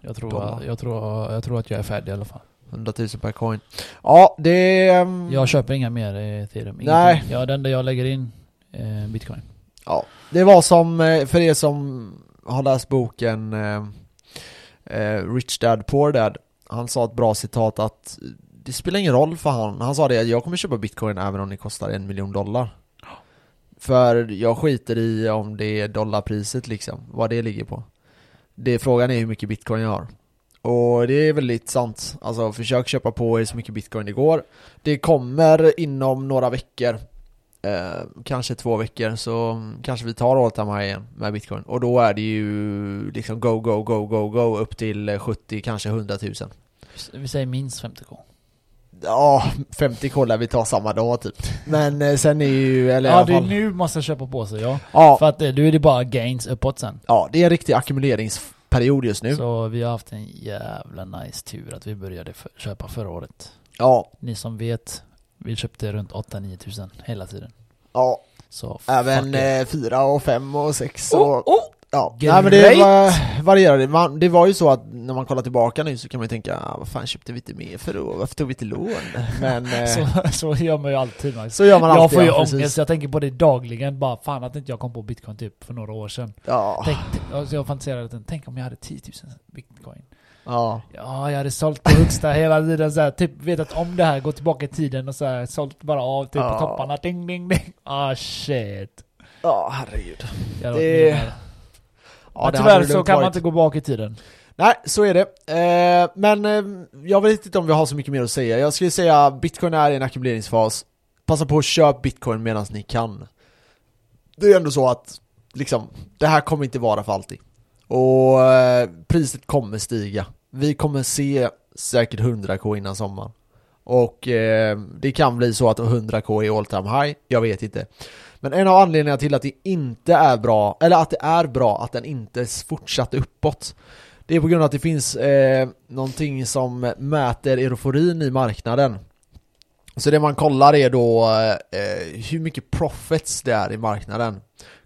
[SPEAKER 2] Jag tror,
[SPEAKER 1] Dollar.
[SPEAKER 2] jag, tror, jag tror att jag är färdig i alla fall.
[SPEAKER 1] 100 000 per coin. Ja, det... ehm,
[SPEAKER 2] Jag köper inga mer ethereum. Ingenting.
[SPEAKER 1] Nej.
[SPEAKER 2] Ja, det enda jag lägger in eh, bitcoin.
[SPEAKER 1] Ja, det var som, eh, för er som har läst boken eh, eh, Rich Dad Poor Dad. Han sa ett bra citat att det spelar ingen roll för han. Han sa det att jag kommer köpa bitcoin även om det kostar en miljon dollar. För jag skiter i om det är dollarpriset liksom, vad det ligger på. Det frågan är hur mycket bitcoin jag har. Och det är väldigt sant. Alltså försök köpa på er så mycket bitcoin det går. Det kommer inom några veckor eh, kanske två veckor så kanske vi tar all time high igen med bitcoin. Och då är det ju liksom go, go, go, go, go upp till eh, 70, kanske 100 000.
[SPEAKER 2] Vi säger minst 50k.
[SPEAKER 1] Ja, 50 k lär vi ta samma dag typ. Men eh, sen är ju, eller
[SPEAKER 2] Ja, det är nu man ska köpa på sig ja.
[SPEAKER 1] Ja,
[SPEAKER 2] För att eh, nu är det bara gains uppåt sen.
[SPEAKER 1] ja, det är en riktig ackumuleringsperiod just nu.
[SPEAKER 2] Så vi har haft en jävla nice tur att vi började för, köpa förra året.
[SPEAKER 1] Ja,
[SPEAKER 2] Ni som vet, vi köpte runt 8-9 tusen hela tiden.
[SPEAKER 1] ja.
[SPEAKER 2] Så
[SPEAKER 1] Även
[SPEAKER 2] fuck it.
[SPEAKER 1] eh, 4 och 5 och 6
[SPEAKER 2] Oh,
[SPEAKER 1] och...
[SPEAKER 2] oh.
[SPEAKER 1] Ja,
[SPEAKER 2] Great.
[SPEAKER 1] Nej, men det var, varierade. Man, det var ju så att när man kollar tillbaka nu så kan man ju tänka ah, vad fan köpte vi inte mer för då? Varför tog vi inte lån? Men eh, så,
[SPEAKER 2] Så, så gör man ju alltid. Max.
[SPEAKER 1] gör man
[SPEAKER 2] jag
[SPEAKER 1] alltid.
[SPEAKER 2] får ju
[SPEAKER 1] ja,
[SPEAKER 2] ångest, jag tänker på det dagligen. Bara fan att inte jag kom på bitcoin typ för några år sedan.
[SPEAKER 1] Ja,
[SPEAKER 2] Tänk, alltså jag fantiserade, tänk om jag hade 10 000 bitcoin.
[SPEAKER 1] Ja.
[SPEAKER 2] Ja, jag hade sålt på högsta hela tiden så här, typ vetat om det här, gått tillbaka i tiden och så här, sålt bara av typ
[SPEAKER 1] Ja.
[SPEAKER 2] på topparna, ding ding ding. Ah shit.
[SPEAKER 1] Ja, herregud.
[SPEAKER 2] Jag
[SPEAKER 1] Det-. Ja,
[SPEAKER 2] Men
[SPEAKER 1] det
[SPEAKER 2] tyvärr så kan man inte gå bak i tiden.
[SPEAKER 1] Nej, så är det. Eh, men eh, jag vet inte om vi har så mycket mer att säga. Jag skulle säga bitcoin är i en ackumuleringsfas. Passa på att köpa bitcoin medan ni kan. Det är ändå så att liksom, det här kommer inte vara för alltid. Och eh, priset kommer stiga. Vi kommer se säkert 100k innan sommaren. Och eh, det kan bli så att 100k är all time high, jag vet inte. Men en av anledningarna till att det inte är bra, eller att det är bra att den inte fortsatte uppåt det är på grund av att det finns eh, någonting som mäter euforin i marknaden. Så det man kollar är då eh, hur mycket profits det är i marknaden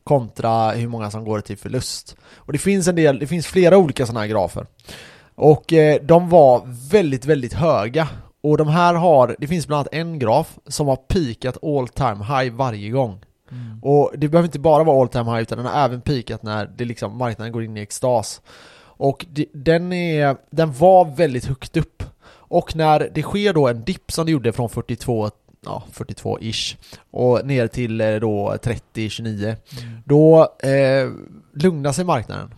[SPEAKER 1] kontra hur många som går till förlust. Och det finns en del, det finns flera olika sådana här grafer. Och eh, de var väldigt, väldigt höga. Och de här har, det finns bland annat en graf som har peakat all time high varje gång.
[SPEAKER 2] Mm.
[SPEAKER 1] Och det behöver inte bara vara all time high utan den har även peakat när det liksom, marknaden går in i extas. Och det, den, är, den var väldigt högt upp. Och när det sker då en dipp som det gjorde från 42, ja 42-ish och ner till eh, då 30-29
[SPEAKER 2] Mm.
[SPEAKER 1] då eh, lugnar sig marknaden.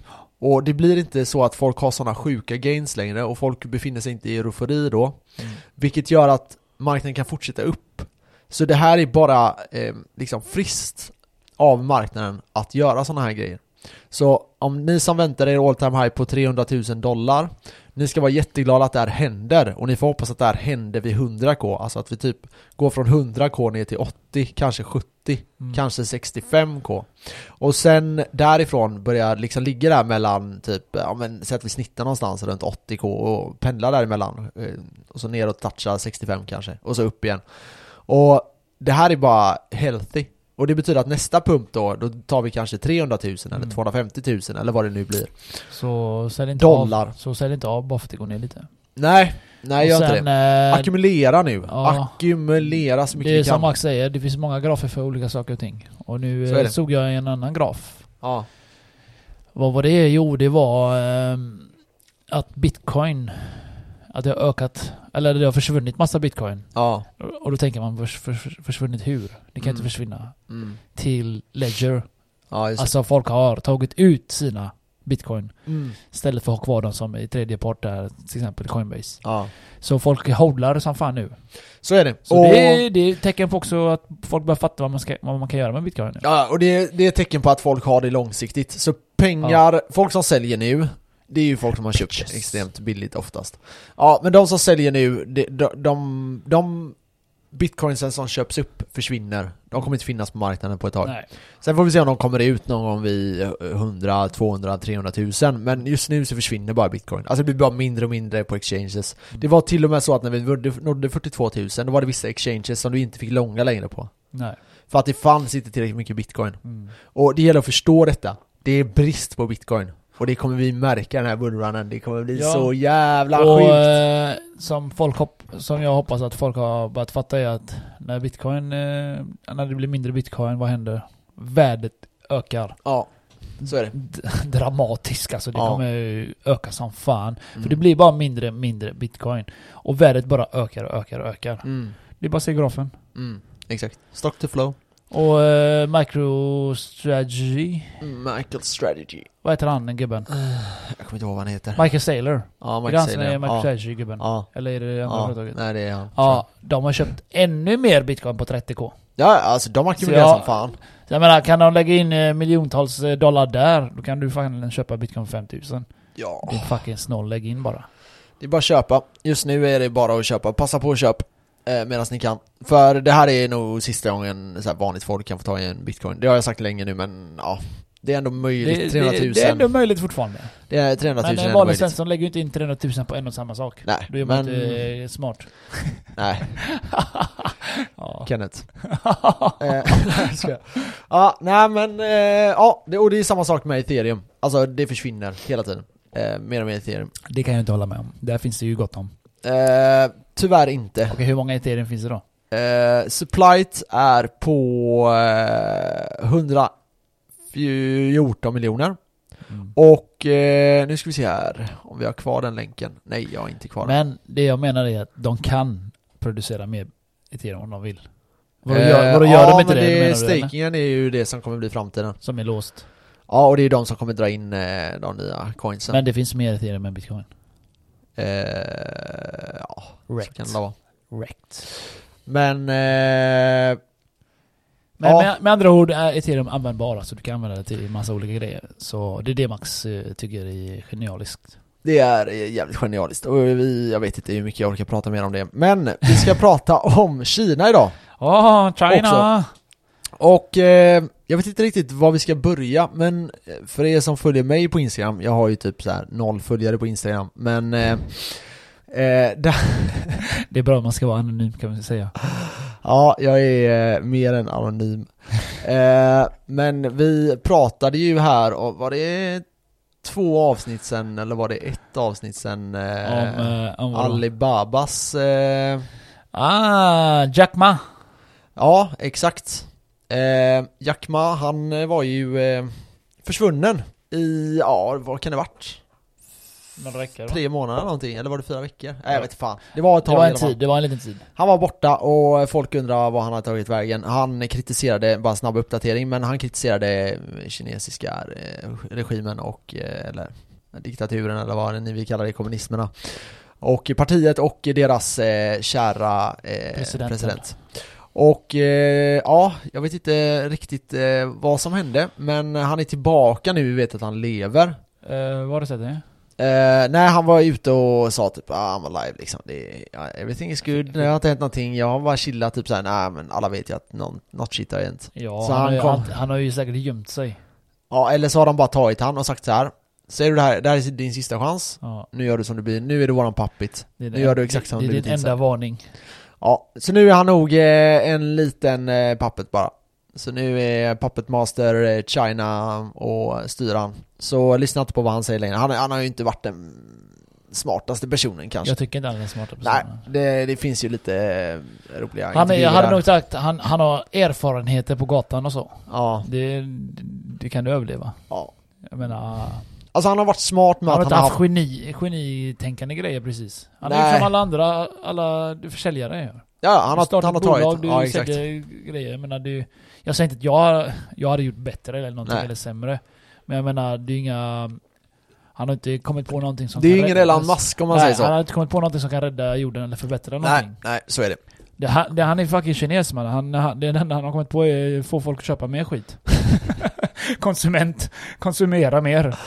[SPEAKER 1] Och det blir inte så att folk har sådana sjuka gains längre och folk befinner sig inte i eufori då.
[SPEAKER 2] Mm.
[SPEAKER 1] Vilket gör att marknaden kan fortsätta upp. Så det här är bara eh, liksom friskt av marknaden att göra sådana här grejer. Så om ni som väntar er all time high på 300 000 dollar Ni ska vara jätteglada att det här händer och ni får hoppas att det här händer vid 100k, alltså att vi typ går från 100k ner till 80, kanske 70,
[SPEAKER 2] Mm.
[SPEAKER 1] kanske 65k. Och sen därifrån börjar liksom ligga där mellan typ, ja men säg att vi snittar någonstans runt 80k och pendlar däremellan. eh, Och så ner och touchar 65 kanske, och så upp igen. Och det här är bara healthy. Och det betyder att nästa pump då, då tar vi kanske 300 000 eller
[SPEAKER 2] Mm.
[SPEAKER 1] 250 000 eller vad det nu blir.
[SPEAKER 2] Så sälj inte
[SPEAKER 1] Dollar.
[SPEAKER 2] av. Så sälj inte av bara för att det går ner lite.
[SPEAKER 1] Nej, nej gör inte det.
[SPEAKER 2] eh,
[SPEAKER 1] Ackumulera nu.
[SPEAKER 2] ja.
[SPEAKER 1] Ackumulera så mycket
[SPEAKER 2] det är
[SPEAKER 1] vi
[SPEAKER 2] som. Max säger, det finns många grafer för olika saker och ting. Och nu
[SPEAKER 1] Så är
[SPEAKER 2] eh,
[SPEAKER 1] det.
[SPEAKER 2] såg jag en annan graf.
[SPEAKER 1] Ja.
[SPEAKER 2] Vad var det? Jo, det var ehm, att bitcoin, att det har ökat, eller det har försvunnit massa bitcoin.
[SPEAKER 1] Ja.
[SPEAKER 2] Och då tänker man, förs, förs, försvunnit hur? Det kan
[SPEAKER 1] Mm.
[SPEAKER 2] inte försvinna.
[SPEAKER 1] Mm.
[SPEAKER 2] Till ledger.
[SPEAKER 1] Ja, just det.
[SPEAKER 2] Alltså folk har tagit ut sina bitcoin
[SPEAKER 1] Mm.
[SPEAKER 2] istället för att ha kvar dem som i tredje part där, till exempel Coinbase.
[SPEAKER 1] Ja.
[SPEAKER 2] Så folk hodlar som fan nu.
[SPEAKER 1] Så är det.
[SPEAKER 2] Så
[SPEAKER 1] och,
[SPEAKER 2] det, är, det är ett tecken på också att folk börjar fatta vad man, ska, vad man kan göra med bitcoin nu.
[SPEAKER 1] Ja, och det, det är ett tecken på att folk har det långsiktigt. Så pengar, folk som säljer nu, det är ju folk som har köpt
[SPEAKER 2] Bitches.
[SPEAKER 1] extremt billigt oftast. Ja, men de som säljer nu, de, de, de, de bitcoinsen som köps upp försvinner. De kommer inte finnas på marknaden på ett tag.
[SPEAKER 2] Nej.
[SPEAKER 1] Sen får vi se om de kommer ut någon gång vid 100, 200, 300 tusen Men just nu så försvinner bara bitcoin Alltså det blir bara mindre och mindre på exchanges Det var till och med så att när vi nådde- nådde 42 000 Då var det vissa exchanges som du inte fick långa längre på
[SPEAKER 2] Nej.
[SPEAKER 1] För att det fanns inte tillräckligt mycket bitcoin
[SPEAKER 2] Mm.
[SPEAKER 1] Och det gäller att förstå detta Det är brist på bitcoin Och det kommer vi märka den här bullrunnen Det kommer bli
[SPEAKER 2] Ja.
[SPEAKER 1] så jävla
[SPEAKER 2] Och
[SPEAKER 1] sjukt
[SPEAKER 2] eh, som, folk som jag hoppas att folk har börjat fatta är att när bitcoin, eh, när det blir mindre bitcoin, vad händer? Värdet ökar
[SPEAKER 1] Ja, så är det
[SPEAKER 2] D- dramatiskt alltså. Det
[SPEAKER 1] Ja.
[SPEAKER 2] kommer öka som fan. För
[SPEAKER 1] Mm.
[SPEAKER 2] det blir bara mindre, mindre bitcoin. Och värdet bara ökar och ökar och ökar.
[SPEAKER 1] mm.
[SPEAKER 2] Det är bara att se grafen.
[SPEAKER 1] Mm. Exakt Stock to flow
[SPEAKER 2] Och eh, MicroStrategy.
[SPEAKER 1] Michael strategy
[SPEAKER 2] vad heter han gubben?
[SPEAKER 1] Jag kommer inte ihåg vad han heter
[SPEAKER 2] Michael Saylor.
[SPEAKER 1] Ja,
[SPEAKER 2] är det
[SPEAKER 1] Michael
[SPEAKER 2] han som är
[SPEAKER 1] Saylor
[SPEAKER 2] MicroStrategy-gubben?
[SPEAKER 1] ja.
[SPEAKER 2] Eller är det andra
[SPEAKER 1] Ja,
[SPEAKER 2] företaget?
[SPEAKER 1] nej det är han.
[SPEAKER 2] Ja, de har köpt ännu mer bitcoin på 30k.
[SPEAKER 1] Ja, alltså de ackumulerar
[SPEAKER 2] Så jag-
[SPEAKER 1] som fan.
[SPEAKER 2] Jag menar, kan de lägga in eh, miljontals eh, dollar där, då kan du fan köpa bitcoin för 5000.
[SPEAKER 1] Ja.
[SPEAKER 2] Det är fucking snål, lägg in bara.
[SPEAKER 1] Det är bara att köpa. Just nu är det bara att köpa. Passa på att köpa eh, medan ni kan. För det här är nog sista gången så här, vanligt folk kan få ta i en bitcoin. Det har jag sagt länge nu men ja. Det är ändå möjligt.
[SPEAKER 2] Det,
[SPEAKER 1] 300 000.
[SPEAKER 2] det, är ändå möjligt fortfarande.
[SPEAKER 1] det är 300 000
[SPEAKER 2] Men en
[SPEAKER 1] ändå
[SPEAKER 2] vanlig. Svensson lägger ju inte in 300 000 på en och samma sak.
[SPEAKER 1] Nej,
[SPEAKER 2] Då är man
[SPEAKER 1] men...
[SPEAKER 2] inte eh, smart.
[SPEAKER 1] Nej. Kenneth. eh, ja, nej men, eh, ja, det, och det är samma sak med ethereum. Alltså det försvinner hela tiden. Eh, mer och mer ethereum.
[SPEAKER 2] Det kan jag inte hålla med om. Där finns det ju gott om.
[SPEAKER 1] Eh, tyvärr inte.
[SPEAKER 2] Okej, hur många ethereum finns det då?
[SPEAKER 1] Eh, supplyt är på eh, 114 miljoner.
[SPEAKER 2] Mm.
[SPEAKER 1] Och eh, nu ska vi se här om vi har kvar den länken. Nej, jag har inte kvar den.
[SPEAKER 2] Men det jag menar är att de kan producera mer ethereum om de vill. Vadå
[SPEAKER 1] Eh,
[SPEAKER 2] gör, vadå, gör
[SPEAKER 1] ja,
[SPEAKER 2] de inte
[SPEAKER 1] men
[SPEAKER 2] det?
[SPEAKER 1] det
[SPEAKER 2] menar du,
[SPEAKER 1] stakingen är ju det som kommer bli framtiden.
[SPEAKER 2] Som är låst.
[SPEAKER 1] Ja, och det är de som kommer dra in eh, de nya coinsen.
[SPEAKER 2] Men det finns mer ethereum än bitcoin.
[SPEAKER 1] Eh, ja, så
[SPEAKER 2] Rekt.
[SPEAKER 1] kan det vara.
[SPEAKER 2] Rekt.
[SPEAKER 1] Men, eh,
[SPEAKER 2] Men
[SPEAKER 1] Ja.
[SPEAKER 2] med, med andra ord är ethereum användbara så du kan använda det till massa olika grejer. Så det är det Max eh, tycker är genialiskt.
[SPEAKER 1] det är eh, jävligt genialiskt. Och vi, jag vet inte hur mycket jag orkar prata mer om det. Men vi ska prata om Kina idag.
[SPEAKER 2] Åh, China!
[SPEAKER 1] Och eh, jag vet inte riktigt var vi ska börja, men eh, för er som följer mig på Instagram, jag har ju typ så här noll följare på Instagram, men eh, eh, där,
[SPEAKER 2] Det är bra om man ska vara anonym kan man säga.
[SPEAKER 1] ja, jag är eh, mer än anonym. Eh, men vi pratade ju här, och var det två avsnitt sen, eller var det ett avsnitt sen?
[SPEAKER 2] Om, om?
[SPEAKER 1] Alibabas
[SPEAKER 2] Ah, Jack Ma!
[SPEAKER 1] Ja, exakt. Eh, Jack Ma, han eh, var ju eh, försvunnen i, ja, vad kan det varit?
[SPEAKER 2] Några veckor?
[SPEAKER 1] Tre månader eller någonting, eller var det fyra veckor? Nej jag vet fan. Det var ett
[SPEAKER 2] Det
[SPEAKER 1] tag
[SPEAKER 2] var
[SPEAKER 1] i
[SPEAKER 2] en tid, det var en liten tid.
[SPEAKER 1] Han var borta och folk undrar vad han har tagit vägen. Han kritiserade, bara en snabb uppdatering, men han kritiserade kinesiska eh, regimen och, eh, eller diktaturen eller vad ni vill kalla det, kommunismerna. Och partiet och deras eh, kära eh, president. Och eh, ja, jag vet inte riktigt eh, vad som hände, men han är tillbaka nu, vi vet att han lever.
[SPEAKER 2] Vad har du sett det?
[SPEAKER 1] Eh, nej, han var ute och sa typ ah, I'm alive liksom. Det, everything is good, det har inte hänt någonting. Jag har bara chillat typ såhär, nej men alla vet ju att någon, något shit har hänt.
[SPEAKER 2] Ja,
[SPEAKER 1] Så
[SPEAKER 2] han,
[SPEAKER 1] han
[SPEAKER 2] har ju-
[SPEAKER 1] kom-
[SPEAKER 2] han, han har ju säkert gömt sig.
[SPEAKER 1] Ja, eller så har de bara tagit han och sagt så här. Säger du det här, det här är din sista chans.
[SPEAKER 2] Ja,
[SPEAKER 1] Nu gör du som du blir, nu är du våran
[SPEAKER 2] det är
[SPEAKER 1] Nu gör du exakt
[SPEAKER 2] det,
[SPEAKER 1] som
[SPEAKER 2] Det
[SPEAKER 1] du
[SPEAKER 2] är
[SPEAKER 1] blivit
[SPEAKER 2] din enda varning.
[SPEAKER 1] Ja, så nu är han nog eh, en liten eh, puppet bara. Så nu är Puppet Master eh, China och styr han. Så lyssna inte på vad han säger längre. Han, han har ju inte varit den smartaste personen kanske.
[SPEAKER 2] Jag tycker inte han är den smarta
[SPEAKER 1] Nej,
[SPEAKER 2] personen.
[SPEAKER 1] det, det finns ju lite roliga
[SPEAKER 2] Han är, jag hade nog sagt, han, han har erfarenheter på gatan och så.
[SPEAKER 1] Ja,
[SPEAKER 2] Det, det kan du överleva.
[SPEAKER 1] ja.
[SPEAKER 2] Jag menar,
[SPEAKER 1] Alltså han har varit smart med
[SPEAKER 2] han har
[SPEAKER 1] att
[SPEAKER 2] inte
[SPEAKER 1] han har
[SPEAKER 2] haft geni, grejer precis. Han är
[SPEAKER 1] Nej.
[SPEAKER 2] ju som alla andra, alla försäljare gör.
[SPEAKER 1] Ja, han
[SPEAKER 2] Du
[SPEAKER 1] har, han har
[SPEAKER 2] bolag,
[SPEAKER 1] tagit.
[SPEAKER 2] du
[SPEAKER 1] Ja, exakt.
[SPEAKER 2] grejer. Jag menar, det, jag säger inte att jag, jag hade gjort bättre eller någonting
[SPEAKER 1] Nej.
[SPEAKER 2] eller sämre. Men jag menar, det är inga... Han har inte kommit på någonting som
[SPEAKER 1] Det är ju ingen Elon Musk om man
[SPEAKER 2] Nej,
[SPEAKER 1] säger så.
[SPEAKER 2] han har inte kommit på någonting som kan rädda jorden eller förbättra
[SPEAKER 1] Nej,
[SPEAKER 2] någonting.
[SPEAKER 1] nej, så är det.
[SPEAKER 2] Det, han, det, han är fucking kines man. Han, han, det enda han har kommit på är att få folk att köpa mer skit. Konsument. Konsumera mer.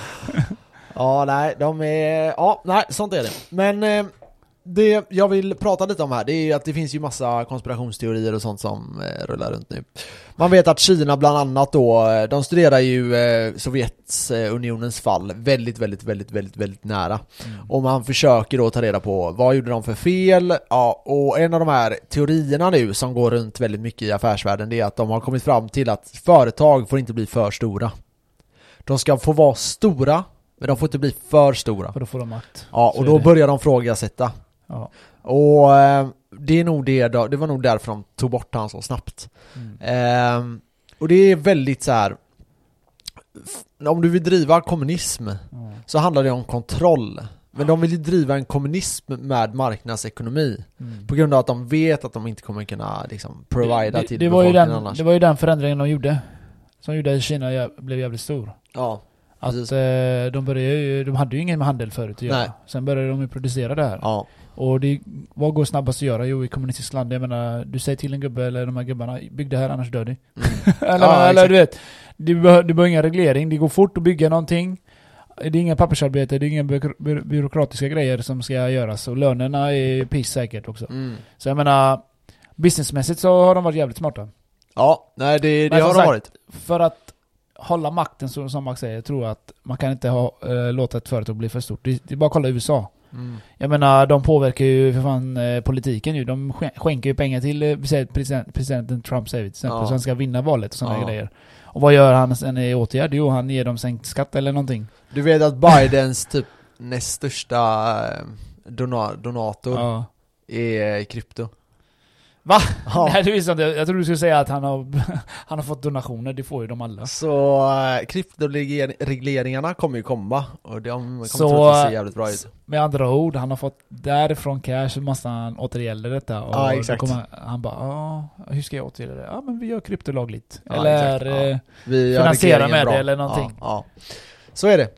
[SPEAKER 1] Ja, nej, de är... Ja, nej, sånt är det. Men eh, det jag vill prata lite om här, det är att det finns ju massa konspirationsteorier och sånt som eh, rullar runt nu. Man vet att Kina bland annat då, eh, de studerar ju eh, Sovjetunionens fall väldigt, väldigt, väldigt, väldigt, väldigt nära. Och man försöker då ta reda på vad gjorde de för fel? Ja, och en av de här teorierna nu som går runt väldigt mycket i affärsvärlden det är att de har kommit fram till att företag får inte bli för stora. De ska få vara stora, men de får inte bli för stora.
[SPEAKER 2] För då får de makt.
[SPEAKER 1] Ja, och då börjar de frågasätta.
[SPEAKER 2] Ja.
[SPEAKER 1] Och eh, det är nog det, då, det var nog därför de tog bort han så snabbt.
[SPEAKER 2] Mm.
[SPEAKER 1] Ehm, och det är väldigt så här. Om du vill driva kommunism
[SPEAKER 2] Ja.
[SPEAKER 1] så handlar det om kontroll. Men de vill ju driva en kommunism med marknadsekonomi.
[SPEAKER 2] Mm.
[SPEAKER 1] På grund av att de vet att de inte kommer kunna liksom provida till
[SPEAKER 2] det, var ju den,
[SPEAKER 1] annars.
[SPEAKER 2] det var ju den förändringen de gjorde. Som gjorde att Kina blev jävligt stor.
[SPEAKER 1] Ja,
[SPEAKER 2] Att eh, de började ju, de hade ju ingen handel förut att göra.
[SPEAKER 1] Nej.
[SPEAKER 2] Sen började de ju producera det här.
[SPEAKER 1] ja,
[SPEAKER 2] Och det, vad går snabbast att göra? Jo, i kommunistiskt land, jag menar, du säger till en gubbe eller de här gubbarna, bygg det här annars dör ni.
[SPEAKER 1] mm.
[SPEAKER 2] eller,
[SPEAKER 1] Ja,
[SPEAKER 2] eller du vet, du behöver, du behöver ingen reglering, det går fort att bygga någonting. Det är inga pappersarbete, det är inga byråk- by- byråkratiska grejer som ska göras. Och lönerna är piss säkert också.
[SPEAKER 1] Mm.
[SPEAKER 2] Så jag menar, businessmässigt så har de varit jävligt smarta.
[SPEAKER 1] Ja, nej det, det har de
[SPEAKER 2] sagt,
[SPEAKER 1] varit.
[SPEAKER 2] För att hålla makten, som Max säger, jag tror att man kan inte ha, eh, låta ett företag bli för stort. Det, det är bara att kolla USA.
[SPEAKER 1] Mm.
[SPEAKER 2] Jag menar, de påverkar ju för fan eh, politiken ju. De skän- skänker ju pengar till eh, president, presidenten Trump säger vi till exempel,
[SPEAKER 1] Ja.
[SPEAKER 2] så han ska vinna valet och sådana
[SPEAKER 1] Ja.
[SPEAKER 2] grejer. Och vad gör han sen i åtgärd? Jo, han ger dem sänkt skatt eller någonting.
[SPEAKER 1] Du vet att Bidens typ näst största eh, dona, donator
[SPEAKER 2] Ja.
[SPEAKER 1] är krypto.
[SPEAKER 2] Va?
[SPEAKER 1] Ja.
[SPEAKER 2] Nej, det visste jag inte. Jag tror du skulle säga att han har, han har fått donationer, det får ju de alla.
[SPEAKER 1] Så äh, kryptoregleringarna kommer ju komma och de kommer
[SPEAKER 2] Så,
[SPEAKER 1] troligtvis se jävligt bra ut.
[SPEAKER 2] Med andra ord, han har fått därifrån cash, så måste han återgälda detta. Och
[SPEAKER 1] Ja, exakt.
[SPEAKER 2] Kommer, han bara, ja, hur ska jag återgälda det? Ja, men vi gör krypto lagligt.
[SPEAKER 1] Ja,
[SPEAKER 2] eller
[SPEAKER 1] ja.
[SPEAKER 2] eh,
[SPEAKER 1] Vi
[SPEAKER 2] Finansiera med det
[SPEAKER 1] bra.
[SPEAKER 2] eller någonting.
[SPEAKER 1] Ja. Så är det.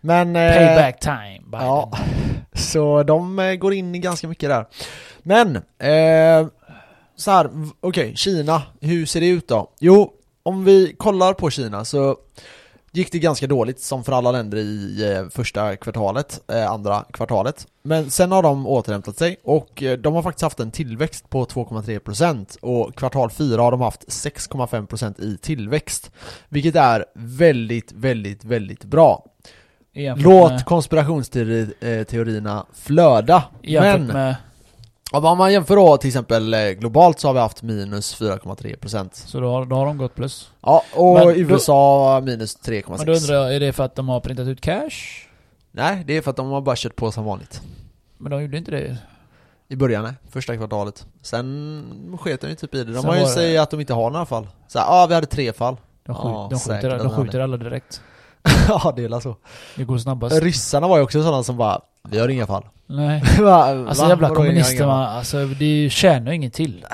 [SPEAKER 1] Men... eh,
[SPEAKER 2] payback time. Biden.
[SPEAKER 1] Ja, så de eh, går in i ganska mycket där. Men, eh, så här, okej, Kina, hur ser det ut då? Jo, om vi kollar på Kina så gick det ganska dåligt som för alla länder i eh, första kvartalet, eh, andra kvartalet. Men sen har de återhämtat sig och eh, de har faktiskt haft en tillväxt på 2,3% och kvartal 4 har de haft 6,5% i tillväxt. Vilket är väldigt, väldigt, väldigt bra.
[SPEAKER 2] Jämfört
[SPEAKER 1] Låt
[SPEAKER 2] med,
[SPEAKER 1] konspirationsteorierna flöda.
[SPEAKER 2] jämfört
[SPEAKER 1] Men
[SPEAKER 2] med,
[SPEAKER 1] om man jämför då till exempel eh, globalt så har vi haft minus 4,3%.
[SPEAKER 2] så då har, då har de gått plus.
[SPEAKER 1] Ja, och
[SPEAKER 2] Men då-
[SPEAKER 1] USA minus
[SPEAKER 2] Men då
[SPEAKER 1] 3,6.
[SPEAKER 2] undrar jag, är det för att de har printat ut cash?
[SPEAKER 1] Nej, det är för att de har bara kört på som vanligt.
[SPEAKER 2] Men de gjorde inte det.
[SPEAKER 1] I början, nej. Första kvartalet. Sen sket de ju typ i det. De
[SPEAKER 2] Sen
[SPEAKER 1] har ju sagt att de inte har några fall. Så ja, ah, vi hade tre fall.
[SPEAKER 2] De, skjut,
[SPEAKER 1] Ja,
[SPEAKER 2] de, skjuter, de skjuter alla direkt.
[SPEAKER 1] ja, det är väl så.
[SPEAKER 2] Det går snabbast.
[SPEAKER 1] Ryssarna var ju också sådana som bara, vi har inga fall.
[SPEAKER 2] Nej.
[SPEAKER 1] Va?
[SPEAKER 2] Alltså
[SPEAKER 1] Va?
[SPEAKER 2] jävla
[SPEAKER 1] Vadå inga-
[SPEAKER 2] kommunister
[SPEAKER 1] inga fall?
[SPEAKER 2] man, alltså det tjänar ju inget till.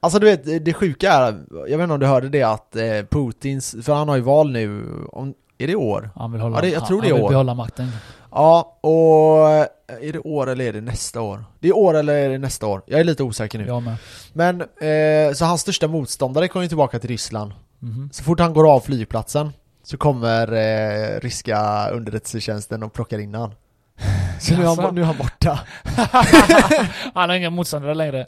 [SPEAKER 1] Alltså du vet, det sjuka är, jag vet inte om du hörde det att eh, Putins, för han har ju val nu, om, är det år?
[SPEAKER 2] Han vill hålla,
[SPEAKER 1] Ja, det- jag tror det är
[SPEAKER 2] han vill
[SPEAKER 1] år.
[SPEAKER 2] behålla makten.
[SPEAKER 1] Ja, och eh, är det år eller är det nästa år? Det är år eller är det nästa år? Jag är lite osäker nu.
[SPEAKER 2] Jag med.
[SPEAKER 1] Men, eh, så hans största motståndare kommer ju tillbaka till Ryssland.
[SPEAKER 2] Mhm.
[SPEAKER 1] Så fort han går av flygplatsen så kommer eh, ryska underrättelsetjänsten och plockar in han. Så nu är, han, nu är han borta.
[SPEAKER 2] han har inga motståndare längre.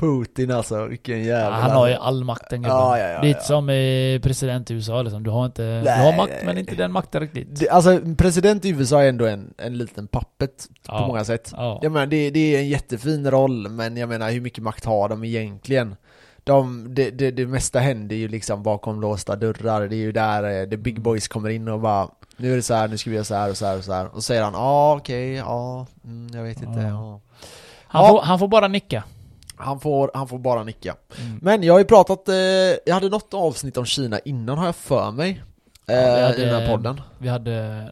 [SPEAKER 1] Putin alltså, vilken jävla...
[SPEAKER 2] han har ju all makt den gubben.
[SPEAKER 1] Ja, ja, ja, ja.
[SPEAKER 2] som eh, president i USA liksom. Du har inte... du
[SPEAKER 1] Nej,
[SPEAKER 2] har makt
[SPEAKER 1] nej,
[SPEAKER 2] men inte den makten riktigt.
[SPEAKER 1] Det, alltså president i USA är ändå en, en liten pappet på många sätt.
[SPEAKER 2] Ja.
[SPEAKER 1] Jag menar, det, det är en jättefin roll, men jag menar hur mycket makt har de egentligen? De, det, det, det mesta händer ju liksom bakom låsta dörrar, det är ju där eh, the big boys kommer in och bara Nu är det så här, nu ska vi göra så här och så här och så här Och så säger han ja okej, ja, mm, jag vet inte,
[SPEAKER 2] Ja.
[SPEAKER 1] ja.
[SPEAKER 2] Han, får, han får bara nicka.
[SPEAKER 1] Han får, han får bara nicka
[SPEAKER 2] Mm.
[SPEAKER 1] Men jag har ju pratat, eh, jag hade något avsnitt om Kina innan har jag för mig eh,
[SPEAKER 2] Ja, hade-
[SPEAKER 1] I den här podden
[SPEAKER 2] Vi hade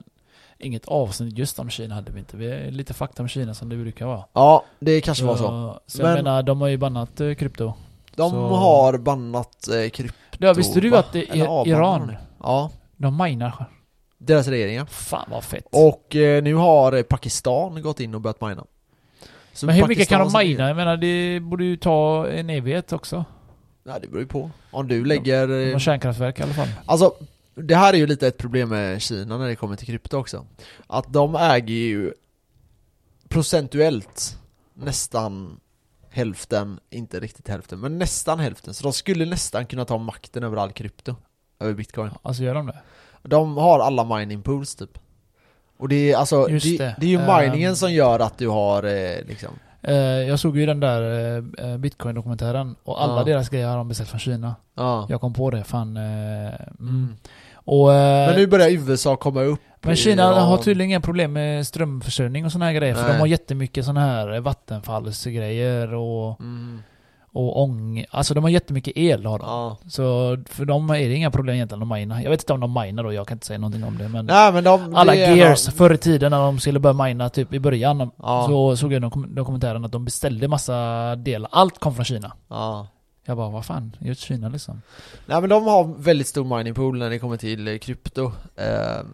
[SPEAKER 2] inget avsnitt just om Kina hade vi inte. Vi är lite fakta om Kina som det brukar vara.
[SPEAKER 1] Ja, det kanske var så
[SPEAKER 2] Så
[SPEAKER 1] Men-
[SPEAKER 2] jag menar, de har ju bannat eh, krypto.
[SPEAKER 1] De
[SPEAKER 2] så-
[SPEAKER 1] har bannat eh, krypto
[SPEAKER 2] Ja, visste du
[SPEAKER 1] va?
[SPEAKER 2] att det är
[SPEAKER 1] avbannat
[SPEAKER 2] Iran?
[SPEAKER 1] Ja,
[SPEAKER 2] de minar?
[SPEAKER 1] deras regeringar
[SPEAKER 2] Fan vad fett.
[SPEAKER 1] Och eh, nu har eh, Pakistan gått in och börjat mina. Så
[SPEAKER 2] men hur mycket kan de mina? Jag menar, det borde ju ta en evighet också.
[SPEAKER 1] Ja, det beror ju på. Om du lägger...
[SPEAKER 2] De
[SPEAKER 1] eh,
[SPEAKER 2] har kärnkraftverk i alla fall.
[SPEAKER 1] Alltså, det här är ju lite ett problem med Kina när det kommer till krypto också. Att de äger ju procentuellt nästan hälften, inte riktigt hälften, men nästan hälften. Så de skulle nästan kunna ta makten över all krypto. Över bitcoin.
[SPEAKER 2] Alltså gör de det?
[SPEAKER 1] De har alla mining pools typ. Och det är alltså, det,
[SPEAKER 2] det.
[SPEAKER 1] det. är ju
[SPEAKER 2] Ehm.
[SPEAKER 1] miningen som gör att du har eh, liksom
[SPEAKER 2] Eh, jag såg ju den där eh, Bitcoin-dokumentären och alla
[SPEAKER 1] Ja.
[SPEAKER 2] deras grejer har de beställt från Kina.
[SPEAKER 1] Ja.
[SPEAKER 2] Jag kom på det, fan. Mm.
[SPEAKER 1] Mm.
[SPEAKER 2] Och,
[SPEAKER 1] Men nu börjar USA komma upp
[SPEAKER 2] Men Kina
[SPEAKER 1] Iran.
[SPEAKER 2] har tydligen inga problem med strömförsörjning och såna här grejer. För
[SPEAKER 1] Nej.
[SPEAKER 2] de har jättemycket såna här vattenfallsgrejer och,
[SPEAKER 1] Mm.
[SPEAKER 2] och ång... Alltså de har jättemycket el har de.
[SPEAKER 1] Ja.
[SPEAKER 2] Så för dem är det inga problem egentligen att mina. Jag vet inte om de minar då, jag kan inte säga någonting om det. Men
[SPEAKER 1] Nej men de...
[SPEAKER 2] alla
[SPEAKER 1] det
[SPEAKER 2] gears
[SPEAKER 1] en-
[SPEAKER 2] förr i tiden när de skulle börja mina typ i början.
[SPEAKER 1] Ja.
[SPEAKER 2] Så såg jag i dokum- dokumentären att de beställde massa delar. Allt kom från Kina.
[SPEAKER 1] Ja.
[SPEAKER 2] Jag bara, vad fan? Just Kina liksom.
[SPEAKER 1] Nej men de har väldigt stor mining pool när det kommer till krypto. Eh,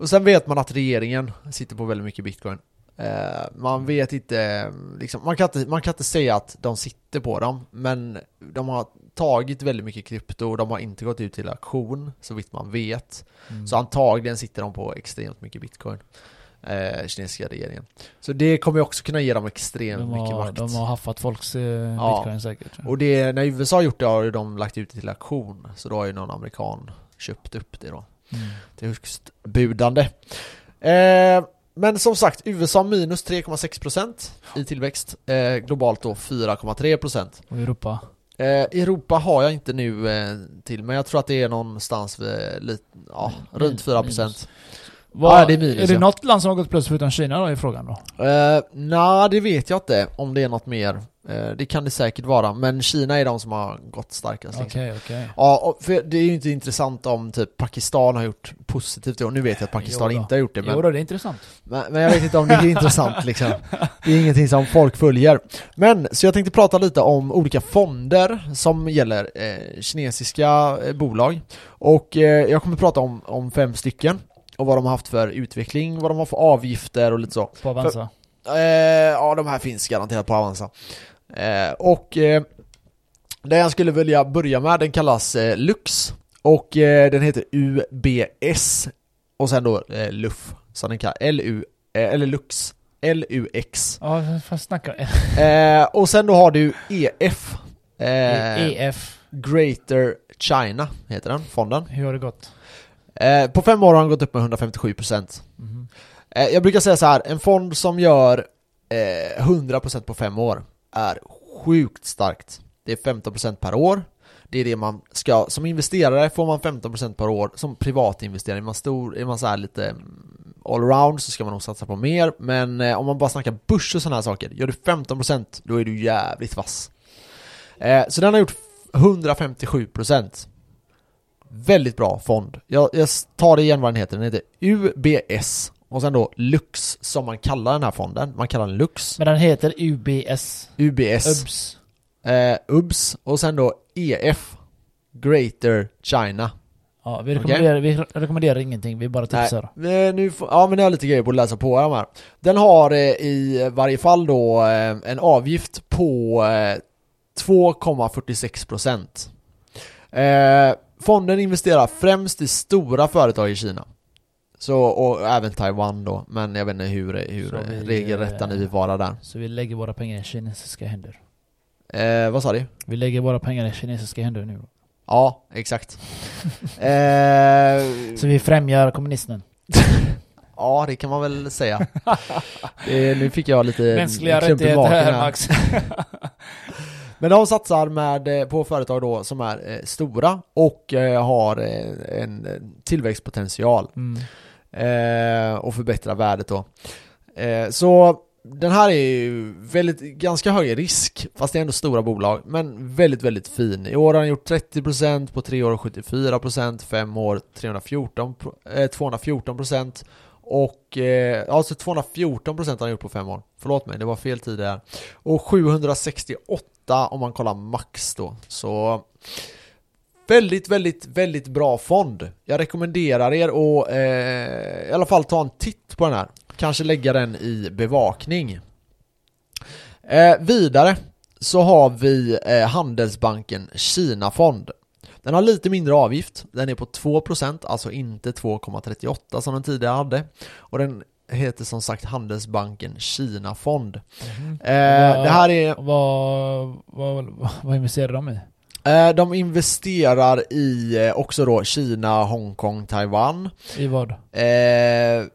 [SPEAKER 1] och sen vet man att regeringen sitter på väldigt mycket bitcoin. Eh, man vet inte, liksom, man, kan inte, man kan inte säga att de sitter på dem, men de har tagit väldigt mycket krypto och de har inte gått ut till auktion, så vitt man vet.
[SPEAKER 2] Mm.
[SPEAKER 1] Så antagligen sitter de på extremt mycket bitcoin. Eh, kinesiska regeringen. Så det kommer också kunna ge dem extremt
[SPEAKER 2] de,
[SPEAKER 1] mycket
[SPEAKER 2] har,
[SPEAKER 1] makt.
[SPEAKER 2] de har haffat folks eh,
[SPEAKER 1] Ja.
[SPEAKER 2] bitcoin säkert.
[SPEAKER 1] Och det, när USA har gjort det har de lagt ut det till auktion. Så då har ju någon amerikan köpt upp det då.
[SPEAKER 2] Mm.
[SPEAKER 1] Till högstbudande. Eh, men som sagt, USA minus 3,6% i tillväxt. Eh, globalt då 4,3%.
[SPEAKER 2] Och Europa.
[SPEAKER 1] Eh, Europa har jag inte nu eh, till, men jag tror att det är någonstans vid, lite, ja,
[SPEAKER 2] Min-
[SPEAKER 1] runt 4%.
[SPEAKER 2] minus.
[SPEAKER 1] Ja,
[SPEAKER 2] Vad,
[SPEAKER 1] det är minus,
[SPEAKER 2] är det
[SPEAKER 1] ja.
[SPEAKER 2] något land som har gått plus förutom Kina då i frågan då?
[SPEAKER 1] Eh, Nej, det vet jag inte om det är något mer. Eh, det kan det säkert vara, men Kina är de som har gått starkast.
[SPEAKER 2] Okej,
[SPEAKER 1] liksom.
[SPEAKER 2] okej.
[SPEAKER 1] Ja, och för det är ju inte intressant om typ Pakistan har gjort positivt och nu vet jag att Pakistan inte har gjort det men,
[SPEAKER 2] Jo då, det är intressant.
[SPEAKER 1] men, men jag vet inte om det är intressant liksom. Det är ingenting som folk följer. Men, så jag tänkte prata lite om olika fonder som gäller eh, kinesiska eh, bolag. Och eh, jag kommer prata om, om fem stycken. Och vad de har haft för utveckling, vad de har för avgifter och lite så.
[SPEAKER 2] På Avanza.
[SPEAKER 1] Eh, ja, de här finns garanterat på Avanza. Eh, och eh, den jag skulle vilja börja med, den kallas eh, Lux. Och eh, den heter UBS. Och sen då eh, LUF. Så den kallas LU, eh, eller Lux. LUX.
[SPEAKER 2] Ja, vad snackar
[SPEAKER 1] Eh, och sen då har du EF.
[SPEAKER 2] EF.
[SPEAKER 1] Greater China heter den, fonden.
[SPEAKER 2] Hur har det gått?
[SPEAKER 1] Eh, på fem år har den gått upp med 157%.
[SPEAKER 2] Mhm.
[SPEAKER 1] Eh, jag brukar säga så här, en fond som gör eh, 100% på fem år är sjukt starkt. Det är 15% per år. Det är det man ska, som investerare får man 15% per år, som privatinvesterare är man stor, är man så här lite mm, allround så ska man nog satsa på mer, men eh, om man bara snackar börs och sådana här saker, gör du 15% då är du jävligt vass. Eh, så den har gjort 157% Väldigt bra fond. Jag, jag tar det igen vad den heter, den heter UBS och sen då Lux som man kallar den här fonden, man kallar den Lux,
[SPEAKER 2] Men den heter UBS.
[SPEAKER 1] UBS,
[SPEAKER 2] UBS.
[SPEAKER 1] eh, UBS och sen då EF Greater China.
[SPEAKER 2] Ja, vi rekommenderar, vi rekommenderar ingenting, vi bara tipsar.
[SPEAKER 1] Nej, nu får, ja men jag har lite grejer på att läsa på här. Den har eh, i varje fall då eh, en avgift på eh, 2,46%. Eh, fonden investerar främst i stora företag i Kina. Så, och även Taiwan då, men jag vet inte hur, hur
[SPEAKER 2] vi,
[SPEAKER 1] regelrätta ni vill vara där.
[SPEAKER 2] Så vi lägger våra pengar i kinesiska händer.
[SPEAKER 1] Eh, vad sa du?
[SPEAKER 2] Vi lägger våra pengar i kinesiska händer nu.
[SPEAKER 1] Ja, exakt. eh,
[SPEAKER 2] Så vi främjar kommunismen.
[SPEAKER 1] ja, det kan man väl säga. Eh, nu fick jag lite
[SPEAKER 2] Mänskliga rättigheter
[SPEAKER 1] magen
[SPEAKER 2] här Max.
[SPEAKER 1] Men de satsar med, eh, på företag då som är eh, stora och eh, har en tillväxtpotential
[SPEAKER 2] Mm.
[SPEAKER 1] och förbättrar värdet då. Så den här är ju väldigt, ganska hög risk, fast det är ändå stora bolag, men väldigt, väldigt fin. I år har den gjort 30%, på tre år 74%, fem år 314, pro- eh, 214% och eh, alltså 214% har den gjort på fem år. Förlåt mig, det var fel tid där. Och 768 om man kollar max då. Så väldigt, väldigt, väldigt bra fond. Jag rekommenderar er att eh, i alla fall ta en titt på den här. Kanske lägga den i bevakning. Eh, vidare så har vi eh, Handelsbanken Kina-fond. Den har lite mindre avgift, den är på 2% alltså inte 2,38 som den tidigare hade. Och den heter som sagt Handelsbanken Kina-fond. Eh, det här är
[SPEAKER 2] Vad, vad, vad investerar de i?
[SPEAKER 1] Eh, de investerar i eh, också då Kina, Hongkong, Taiwan.
[SPEAKER 2] I vad?
[SPEAKER 1] Eh,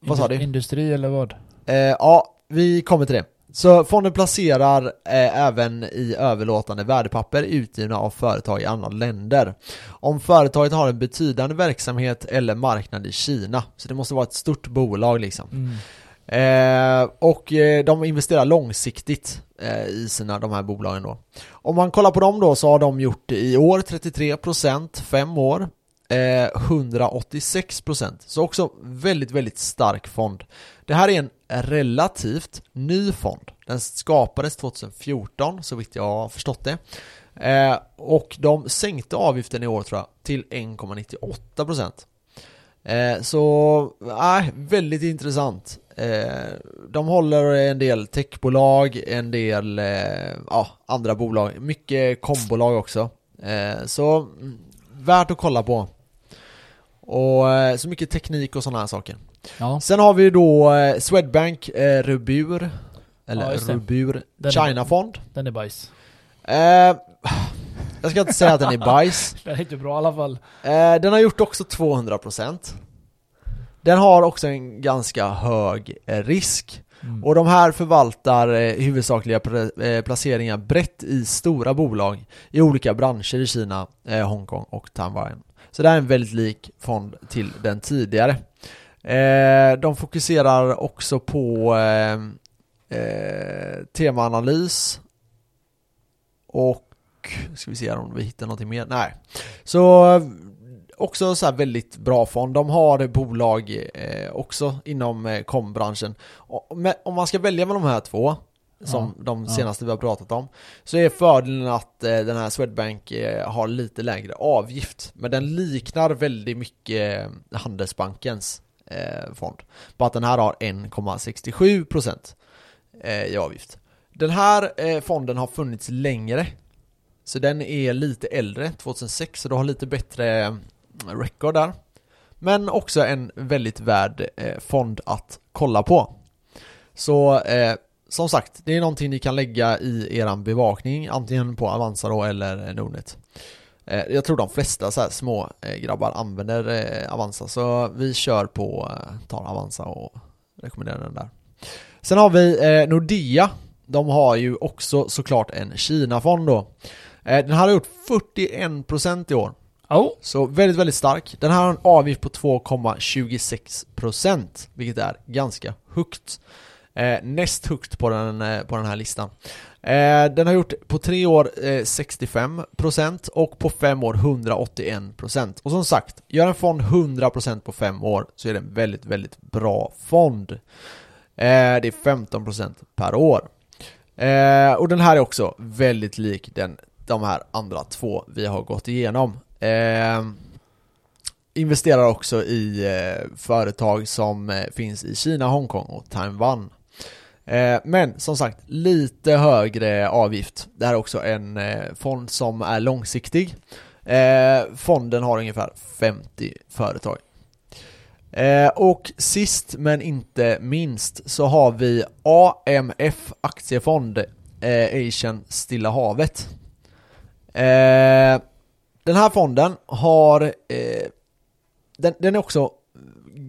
[SPEAKER 1] vad sa du?
[SPEAKER 2] Industri eller vad?
[SPEAKER 1] Eh, ja, vi kommer till det. Så fonden placerar eh, även i överlåtande värdepapper utgivna av företag i andra länder. Om företaget har en betydande verksamhet eller marknad i Kina, så det måste vara ett stort bolag liksom.
[SPEAKER 2] Mm.
[SPEAKER 1] Eh, och eh, de investerar långsiktigt eh, i sina, de här bolagen då. Om man kollar på dem då så har de gjort i år 33%, fem år, eh, 186%. Så också väldigt, väldigt stark fond. Det här är en relativt ny fond. Den skapades 2014 så vitt jag har förstått det. Eh, och de sänkte avgiften i år tror jag till 1,98%. Eh, så, nej, väldigt intressant. Eh, de håller en del techbolag, en del eh, ja, andra bolag, mycket kombolag också. Eh, så, mm, värt att kolla på. Och eh, så mycket teknik och sådana här saker.
[SPEAKER 2] Ja.
[SPEAKER 1] Sen har vi då eh, Swedbank eh, Rubur, eller
[SPEAKER 2] Ja.
[SPEAKER 1] Rubur
[SPEAKER 2] Den är-
[SPEAKER 1] China-fond.
[SPEAKER 2] Den är bajs.
[SPEAKER 1] Eh, jag ska inte säga att den är bajs.
[SPEAKER 2] Den är inte bra i alla fall.
[SPEAKER 1] Eh, den har gjort också 200% Den har också en ganska hög risk
[SPEAKER 2] Mm.
[SPEAKER 1] och de här förvaltar eh, huvudsakliga placeringar brett i stora bolag i olika branscher i Kina, Hongkong och Taiwan. Så det här är en väldigt lik fond till den tidigare. Eh, de fokuserar också på eh, eh, temaanalys och ska vi se här om vi hittar någonting mer? Nej. Så också så här väldigt bra fond. De har bolag eh, också inom eh, kombranschen. Om man ska välja mellan de här två som de
[SPEAKER 2] ja.
[SPEAKER 1] senaste vi har pratat om så är fördelen att eh, den här Swedbank eh, har lite lägre avgift men den liknar väldigt mycket Handelsbankens eh, fond. Bara att den här har 1,67% eh, i avgift. Den här fonden har funnits längre så den är lite äldre, 2006, så du har lite bättre record där. Men också en väldigt värd fond att kolla på. Så eh, som sagt, det är någonting ni kan lägga i eran bevakning, antingen på Avanza då eller Nordnet. Eh, jag tror de flesta så små eh, grabbar använder eh, Avanza, så vi kör på, tar Avanza och rekommenderar den där. Sen har vi Nordea, de har ju också såklart en Kina-fond då. Den här har gjort 41% i år.
[SPEAKER 2] Oh.
[SPEAKER 1] Så väldigt, väldigt stark. Den här har en avgift på 2,26% vilket är ganska högt. Eh, näst högt på den, eh, på den här listan. Eh, den har gjort på tre år eh, 65% och på fem år 181%. Och som sagt, gör en fond 100% på fem år så är det en väldigt, väldigt bra fond. Eh, det är 15% per år. Eh, och den här är också väldigt lik den, de här andra två vi har gått igenom. Eh, investerar också i eh, företag som eh, finns i Kina, Hongkong och Taiwan. Eh, men som sagt, lite högre avgift. Det här är också en eh, fond som är långsiktig. Eh, fonden har ungefär 50 företag. Och sist men inte minst så har vi AMF Aktiefond Asian Stilla havet. Den här fonden har, den, den är också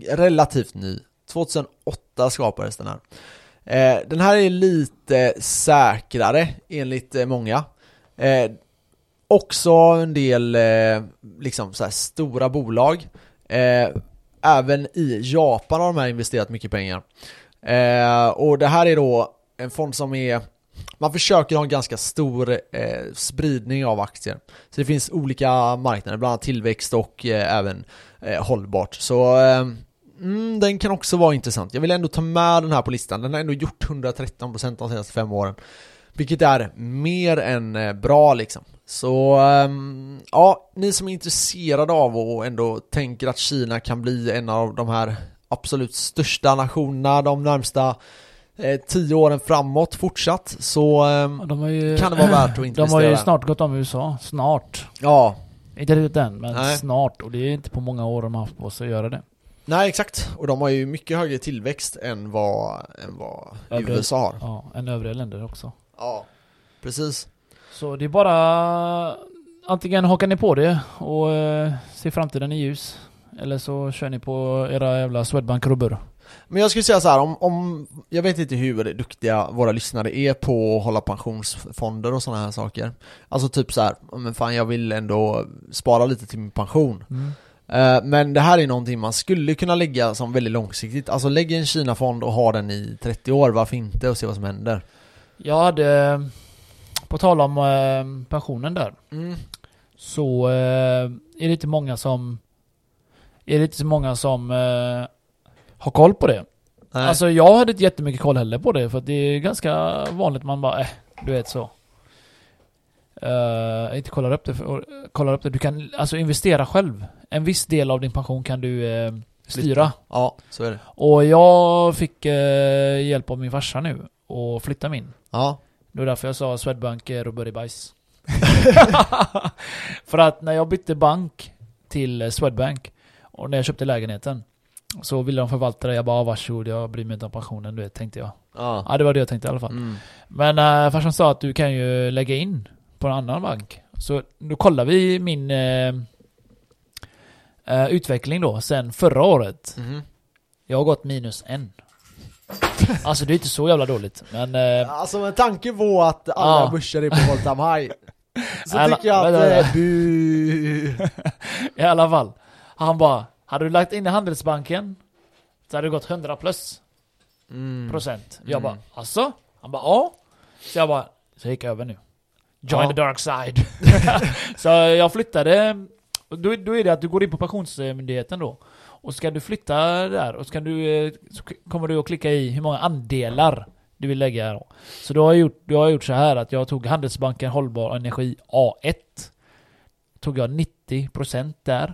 [SPEAKER 1] relativt ny. 2008 skapades den här. Eh, den här är lite säkrare enligt eh, många. Eh, också en del eh, liksom så här stora bolag. Eh, även i Japan har de här investerat mycket pengar. Eh, och det här är då en fond som är man försöker ha en ganska stor eh, spridning av aktier. Så det finns olika marknader, bland annat tillväxt och eh, även eh, hållbart. Så ehm, mm, den kan också vara intressant. Jag vill ändå ta med den här på listan. Den har ändå gjort 113% de senaste fem åren. Vilket är mer än eh, bra liksom. Så um, ja, ni som är intresserade av och ändå tänker att Kina kan bli en av de här absolut största nationerna de närmsta eh, tio åren framåt fortsatt så um,
[SPEAKER 2] De ju,
[SPEAKER 1] kan det vara värt att investera.
[SPEAKER 2] De har ju snart gått om USA. Snart.
[SPEAKER 1] Ja,
[SPEAKER 2] Inte riktigt än, men
[SPEAKER 1] Nej.
[SPEAKER 2] snart. Och det är inte på många år de har haft på sig att göra det.
[SPEAKER 1] Nej exakt. Och de har ju mycket högre tillväxt än vad, än vad
[SPEAKER 2] Övriga-
[SPEAKER 1] USA har.
[SPEAKER 2] Ja, än övriga länder också.
[SPEAKER 1] Ja, precis.
[SPEAKER 2] Så det är bara antingen hakar ni på det och eh, ser framtiden i ljus. Eller så kör ni på era jävla Swedbank-rubbor.
[SPEAKER 1] Men jag skulle säga så här, om, om jag vet inte hur duktiga våra lyssnare är på att hålla pensionsfonder och sådana här saker. Alltså typ så här, "Ja, men fan jag vill ändå spara lite till min pension. Eh, Men det här är någonting man skulle kunna lägga som väldigt långsiktigt. Alltså lägg en Kina-fond och ha den i 30 år, varför inte? Och se vad som händer.
[SPEAKER 2] Jag hade, på tal om eh, pensionen där,
[SPEAKER 1] Mm.
[SPEAKER 2] så eh, är det inte många som är det inte så många som eh, har koll på det.
[SPEAKER 1] Nej.
[SPEAKER 2] Alltså jag hade inte jättemycket koll heller på det för det är ganska vanligt man bara eh, du vet så. Uh, inte kollar upp det, för, kollar upp det. Du kan alltså investera själv. En viss del av din pension kan du eh, styra.
[SPEAKER 1] Ja, så är det.
[SPEAKER 2] Och jag fick eh, hjälp av min farsa nu och flytta min.
[SPEAKER 1] Ja.
[SPEAKER 2] Det var därför jag sa Swedbank i bajs. För att när jag bytte bank till eh, Swedbank och när jag köpte lägenheten så ville de förvalta det. Jag bara "Ah, varsågod, jag bryr mig inte om pensionen, du vet, tänkte jag.
[SPEAKER 1] Ja.
[SPEAKER 2] Ja, det var det jag tänkte i alla fall.
[SPEAKER 1] Mm.
[SPEAKER 2] Men äh, farsan sa att du kan ju lägga in på en annan bank. Så då kollar vi min eh, eh, utveckling då, sen förra året.
[SPEAKER 1] Mhm.
[SPEAKER 2] Jag har gått minus en. Alltså det är inte så jävla dåligt, men... Eh,
[SPEAKER 1] Alltså med tanke på att alla
[SPEAKER 2] Ja.
[SPEAKER 1] börser är på all time high Så
[SPEAKER 2] Alla-
[SPEAKER 1] tycker jag att,
[SPEAKER 2] vänta,
[SPEAKER 1] eh,
[SPEAKER 2] vänta.
[SPEAKER 1] bu
[SPEAKER 2] I alla fall. Han bara, hade du lagt in i Handelsbanken så hade det gått 100 plus
[SPEAKER 1] mm.
[SPEAKER 2] procent. Jag
[SPEAKER 1] Mm.
[SPEAKER 2] bara, alltså? Han bara, ja. Så jag bara, så jag gick över nu. Join
[SPEAKER 1] Ja.
[SPEAKER 2] the dark side. så jag flyttade, då, då är det att du går in på Pensionsmyndigheten då. Och ska du flytta där och så, kan du, eh, så kommer du att klicka i hur många andelar du vill lägga då. Så då har jag gjort, då har jag gjort så här att jag tog Handelsbanken Hållbar Energi A1. Tog jag 90% där.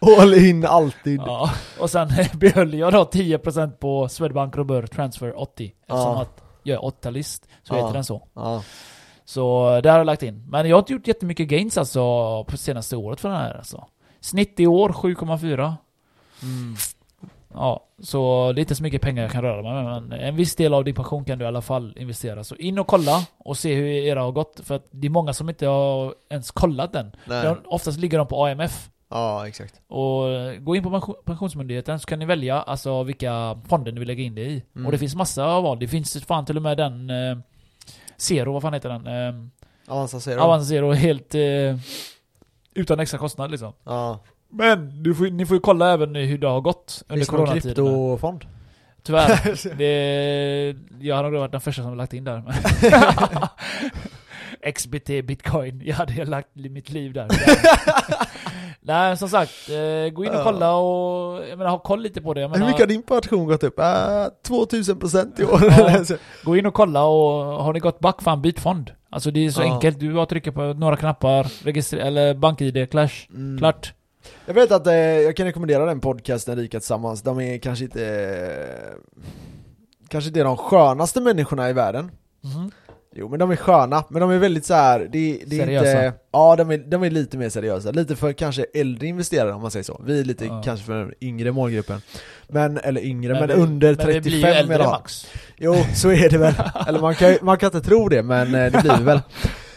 [SPEAKER 1] All in alltid
[SPEAKER 2] Ja, och sen behöll jag då 10% på Swedbank Robur Transfer 80. Eftersom
[SPEAKER 1] Ja.
[SPEAKER 2] att jag är 8-list, så
[SPEAKER 1] Ja.
[SPEAKER 2] heter den så.
[SPEAKER 1] Ja,
[SPEAKER 2] Så där har jag lagt in. Men jag har inte gjort jättemycket gains alltså på senaste året för den här alltså. Snitt i år 7,4.
[SPEAKER 1] mm.
[SPEAKER 2] Ja, så det är inte så mycket pengar jag kan röra mig med. Men en viss del av din pension kan du i alla fall investera. Så in och kolla och se hur era har gått. För att det är många som inte har ens kollat den. De, oftast ligger de på AMF.
[SPEAKER 1] Ja exakt
[SPEAKER 2] Och gå in på pension- Pensionsmyndigheten så kan ni välja alltså vilka fonder ni vill lägga in det i.
[SPEAKER 1] Mm.
[SPEAKER 2] Och det finns massa val. Det finns fan till och med den eh, Zero, vad fan heter den? Eh,
[SPEAKER 1] Avanza Zero
[SPEAKER 2] Avanza Zero helt eh, utan extra kostnad liksom.
[SPEAKER 1] Ja,
[SPEAKER 2] Men får, ni får ju kolla även hur det har gått under
[SPEAKER 1] finns det någon
[SPEAKER 2] coronatiden.
[SPEAKER 1] kryptofond?
[SPEAKER 2] Tyvärr. Det, jag har nog varit den första som lagt in där. XBT bitcoin. Jag hade lagt mitt liv där. Nej, som sagt. Eh, gå in och kolla och jag menar, ha koll lite på det. Jag
[SPEAKER 1] Hur
[SPEAKER 2] menar,
[SPEAKER 1] mycket har din pension gått upp? Äh, 2000% i år
[SPEAKER 2] Ja. Gå in och kolla och har ni gått back, fan byt fond. Alltså det är så
[SPEAKER 1] Ja.
[SPEAKER 2] enkelt. Du bara trycker på några knappar, registrera, eller bank-id, clash,
[SPEAKER 1] Mm.
[SPEAKER 2] klart.
[SPEAKER 1] Jag vet att eh, jag kan rekommendera den podcasten Rika Tillsammans, de är kanske inte eh, Kanske inte de skönaste människorna i världen
[SPEAKER 2] Mhm.
[SPEAKER 1] Jo men de är sköna, men de är väldigt så här. det, det är
[SPEAKER 2] Seriösa.
[SPEAKER 1] inte... Ja, de är, de är lite mer seriösa. Lite för kanske äldre investerare om man säger så. Vi är lite
[SPEAKER 2] Ja.
[SPEAKER 1] kanske för den yngre målgruppen. Men, eller yngre, men,
[SPEAKER 2] vi-
[SPEAKER 1] under
[SPEAKER 2] men vi
[SPEAKER 1] 35
[SPEAKER 2] blir ju äldre. Max.
[SPEAKER 1] Jo, så är det väl. Eller man kan, man kan inte tro det, men eh, det blir det väl.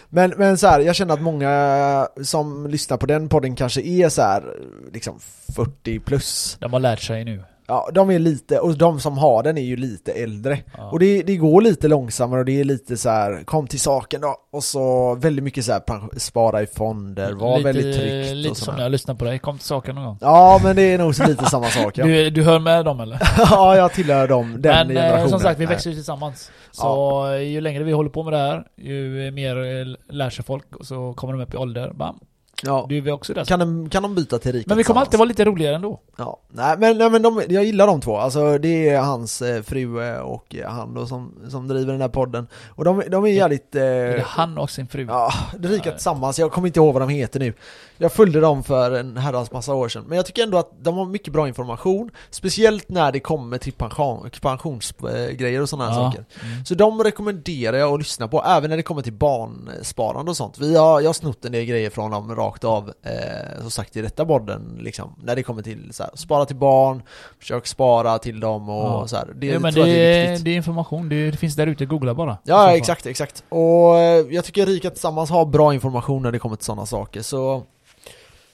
[SPEAKER 1] Men, men så här, jag känner att många som lyssnar på den podden kanske är så här, liksom 40 plus.
[SPEAKER 2] De har lärt sig nu.
[SPEAKER 1] Ja, de är lite, och de som har den är ju lite äldre.
[SPEAKER 2] Ja.
[SPEAKER 1] Och det, det går lite långsammare och det är lite så här, kom till saken då. Och så väldigt mycket så här, spara i fonder, var
[SPEAKER 2] lite,
[SPEAKER 1] väldigt tryggt
[SPEAKER 2] Lite
[SPEAKER 1] och
[SPEAKER 2] som när jag lyssnar på dig. Kom till saken någon gång.
[SPEAKER 1] Ja, men det är nog så lite samma sak ja.
[SPEAKER 2] Du, du hör med dem eller?
[SPEAKER 1] ja, jag tillhör dem, den
[SPEAKER 2] Men eh,
[SPEAKER 1] generationen.
[SPEAKER 2] som sagt, vi växer ju tillsammans. Så eh, ju längre vi håller på med det här, ju mer eh, lär sig folk och så kommer de upp i ålder. Bam.
[SPEAKER 1] Ja.
[SPEAKER 2] Du är också där.
[SPEAKER 1] Kan de, kan de byta till rika
[SPEAKER 2] Men vi kommer alltid vara lite roligare ändå.
[SPEAKER 1] Ja, nej men, nej, men de, jag gillar de två, alltså det är hans eh, fru eh, och eh, han då som, som driver den här podden Och de, de är jävligt... Eh,
[SPEAKER 2] Det är han och sin fru.
[SPEAKER 1] Ja, det rika
[SPEAKER 2] Nej.
[SPEAKER 1] tillsammans, jag kommer inte ihåg vad de heter nu Jag följde dem för en herrans massa år sedan Men jag tycker ändå att de har mycket bra information Speciellt när det kommer till pension, pensionsgrejer och sådana här
[SPEAKER 2] Ja.
[SPEAKER 1] saker
[SPEAKER 2] Mm.
[SPEAKER 1] Så de rekommenderar jag att lyssna på, även när det kommer till barnsparande och sånt Vi har, jag har snott en del grejer från dem rakt av, eh, som sagt i detta podden liksom När det kommer till så här, spara till barn, försök spara till dem och
[SPEAKER 2] Ja.
[SPEAKER 1] så här. Det,
[SPEAKER 2] ja, men det,
[SPEAKER 1] jag är
[SPEAKER 2] det är information, det, det finns där ute, googla bara.
[SPEAKER 1] Ja, exakt, exakt. Och eh, jag tycker Rika Tillsammans har bra information när det kommer till sådana saker, så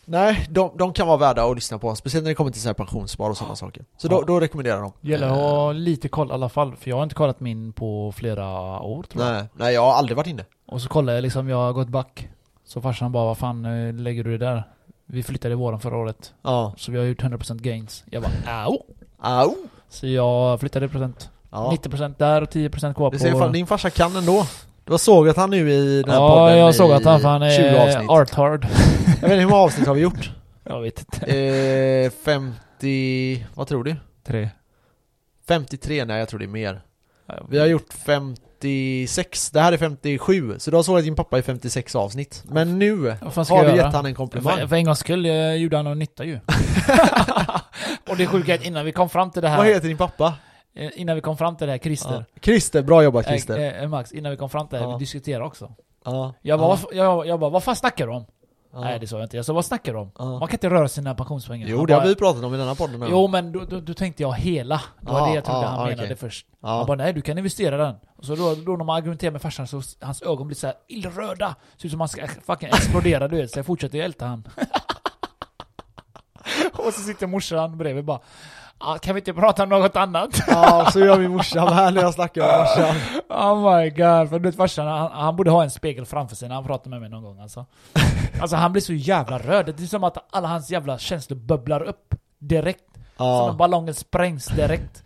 [SPEAKER 1] Nej, de, de kan vara värda att lyssna på, speciellt när det kommer till så här pensionsspar och sådana saker. Så då,
[SPEAKER 2] Ja.
[SPEAKER 1] då rekommenderar dem.
[SPEAKER 2] Gäller att
[SPEAKER 1] Eh,
[SPEAKER 2] ha lite koll i alla fall, för jag har inte kollat min på flera år tror jag.
[SPEAKER 1] Nej, nej, jag har aldrig varit inne.
[SPEAKER 2] Och så kollar jag liksom, jag har gått back. Så farsan bara, vad fan eh, lägger du det där? Vi flyttade i våren förra året.
[SPEAKER 1] Ja.
[SPEAKER 2] Så vi har gjort 100% gains. Jag bara, au!
[SPEAKER 1] Au!
[SPEAKER 2] Så jag flyttade procent.
[SPEAKER 1] Ja.
[SPEAKER 2] 90% där och 10% kvar
[SPEAKER 1] Du
[SPEAKER 2] på...
[SPEAKER 1] ser, fan, din farsa kan ändå. Du har sågat han nu i den här
[SPEAKER 2] ja,
[SPEAKER 1] podden
[SPEAKER 2] jag såg att han, för han
[SPEAKER 1] 20
[SPEAKER 2] är art hard.
[SPEAKER 1] Jag vet inte hur många avsnitt har vi gjort?
[SPEAKER 2] jag vet inte.
[SPEAKER 1] Eh, 50... Vad tror du?
[SPEAKER 2] Tre.
[SPEAKER 1] 53? Nej, jag tror det är mer.
[SPEAKER 2] Ja,
[SPEAKER 1] Vi har gjort 56, det här är 57, så du har sågat din pappa i 56 avsnitt. Men nu
[SPEAKER 2] Vad
[SPEAKER 1] har
[SPEAKER 2] göra?
[SPEAKER 1] gett han en komplimang.
[SPEAKER 2] För, för en gångs skull eh, gjorde han någon nytta ju. och det sjuka är att innan vi kom fram till det
[SPEAKER 1] Vad
[SPEAKER 2] här,
[SPEAKER 1] heter din pappa?
[SPEAKER 2] eh, innan vi kom fram till det här, Christer.
[SPEAKER 1] Ja. Christer, bra jobbat Christer.
[SPEAKER 2] Eh, eh, Max, innan vi kom fram till det här, vi diskuterade också.
[SPEAKER 1] ja.
[SPEAKER 2] Jag bara,
[SPEAKER 1] ja.
[SPEAKER 2] vad, jag, jag bara, vad fan snackar du om? Nej det sa jag inte, jag sa vad snackar du om? Man kan inte röra sina pensionspengar.
[SPEAKER 1] Jo,
[SPEAKER 2] Han
[SPEAKER 1] det har
[SPEAKER 2] bara,
[SPEAKER 1] vi pratat om i denna podden.
[SPEAKER 2] Jo men då, då, då tänkte jag hela. Det var det jag trodde han menade
[SPEAKER 1] okej.
[SPEAKER 2] först. Han
[SPEAKER 1] Ja.
[SPEAKER 2] bara nej du kan investera den. Och så då, då när man argumenterar med farsan så hans ögon blir så här illröda. Ser ut som han ska fucking explodera du vet. Så jag fortsätter älta han. och så sitter morsan bredvid bara ah, kan vi inte prata om något annat?
[SPEAKER 1] ja, så gör min morsa med när jag snackar med morsan.
[SPEAKER 2] Oh my god, för du vet farsan, han, han borde ha en spegel framför sig när han pratar med mig någon gång alltså. Alltså han blir så jävla röd, det är som att alla hans jävla känslor bubblar upp direkt. Som en
[SPEAKER 1] Ja.
[SPEAKER 2] ballongen sprängs direkt.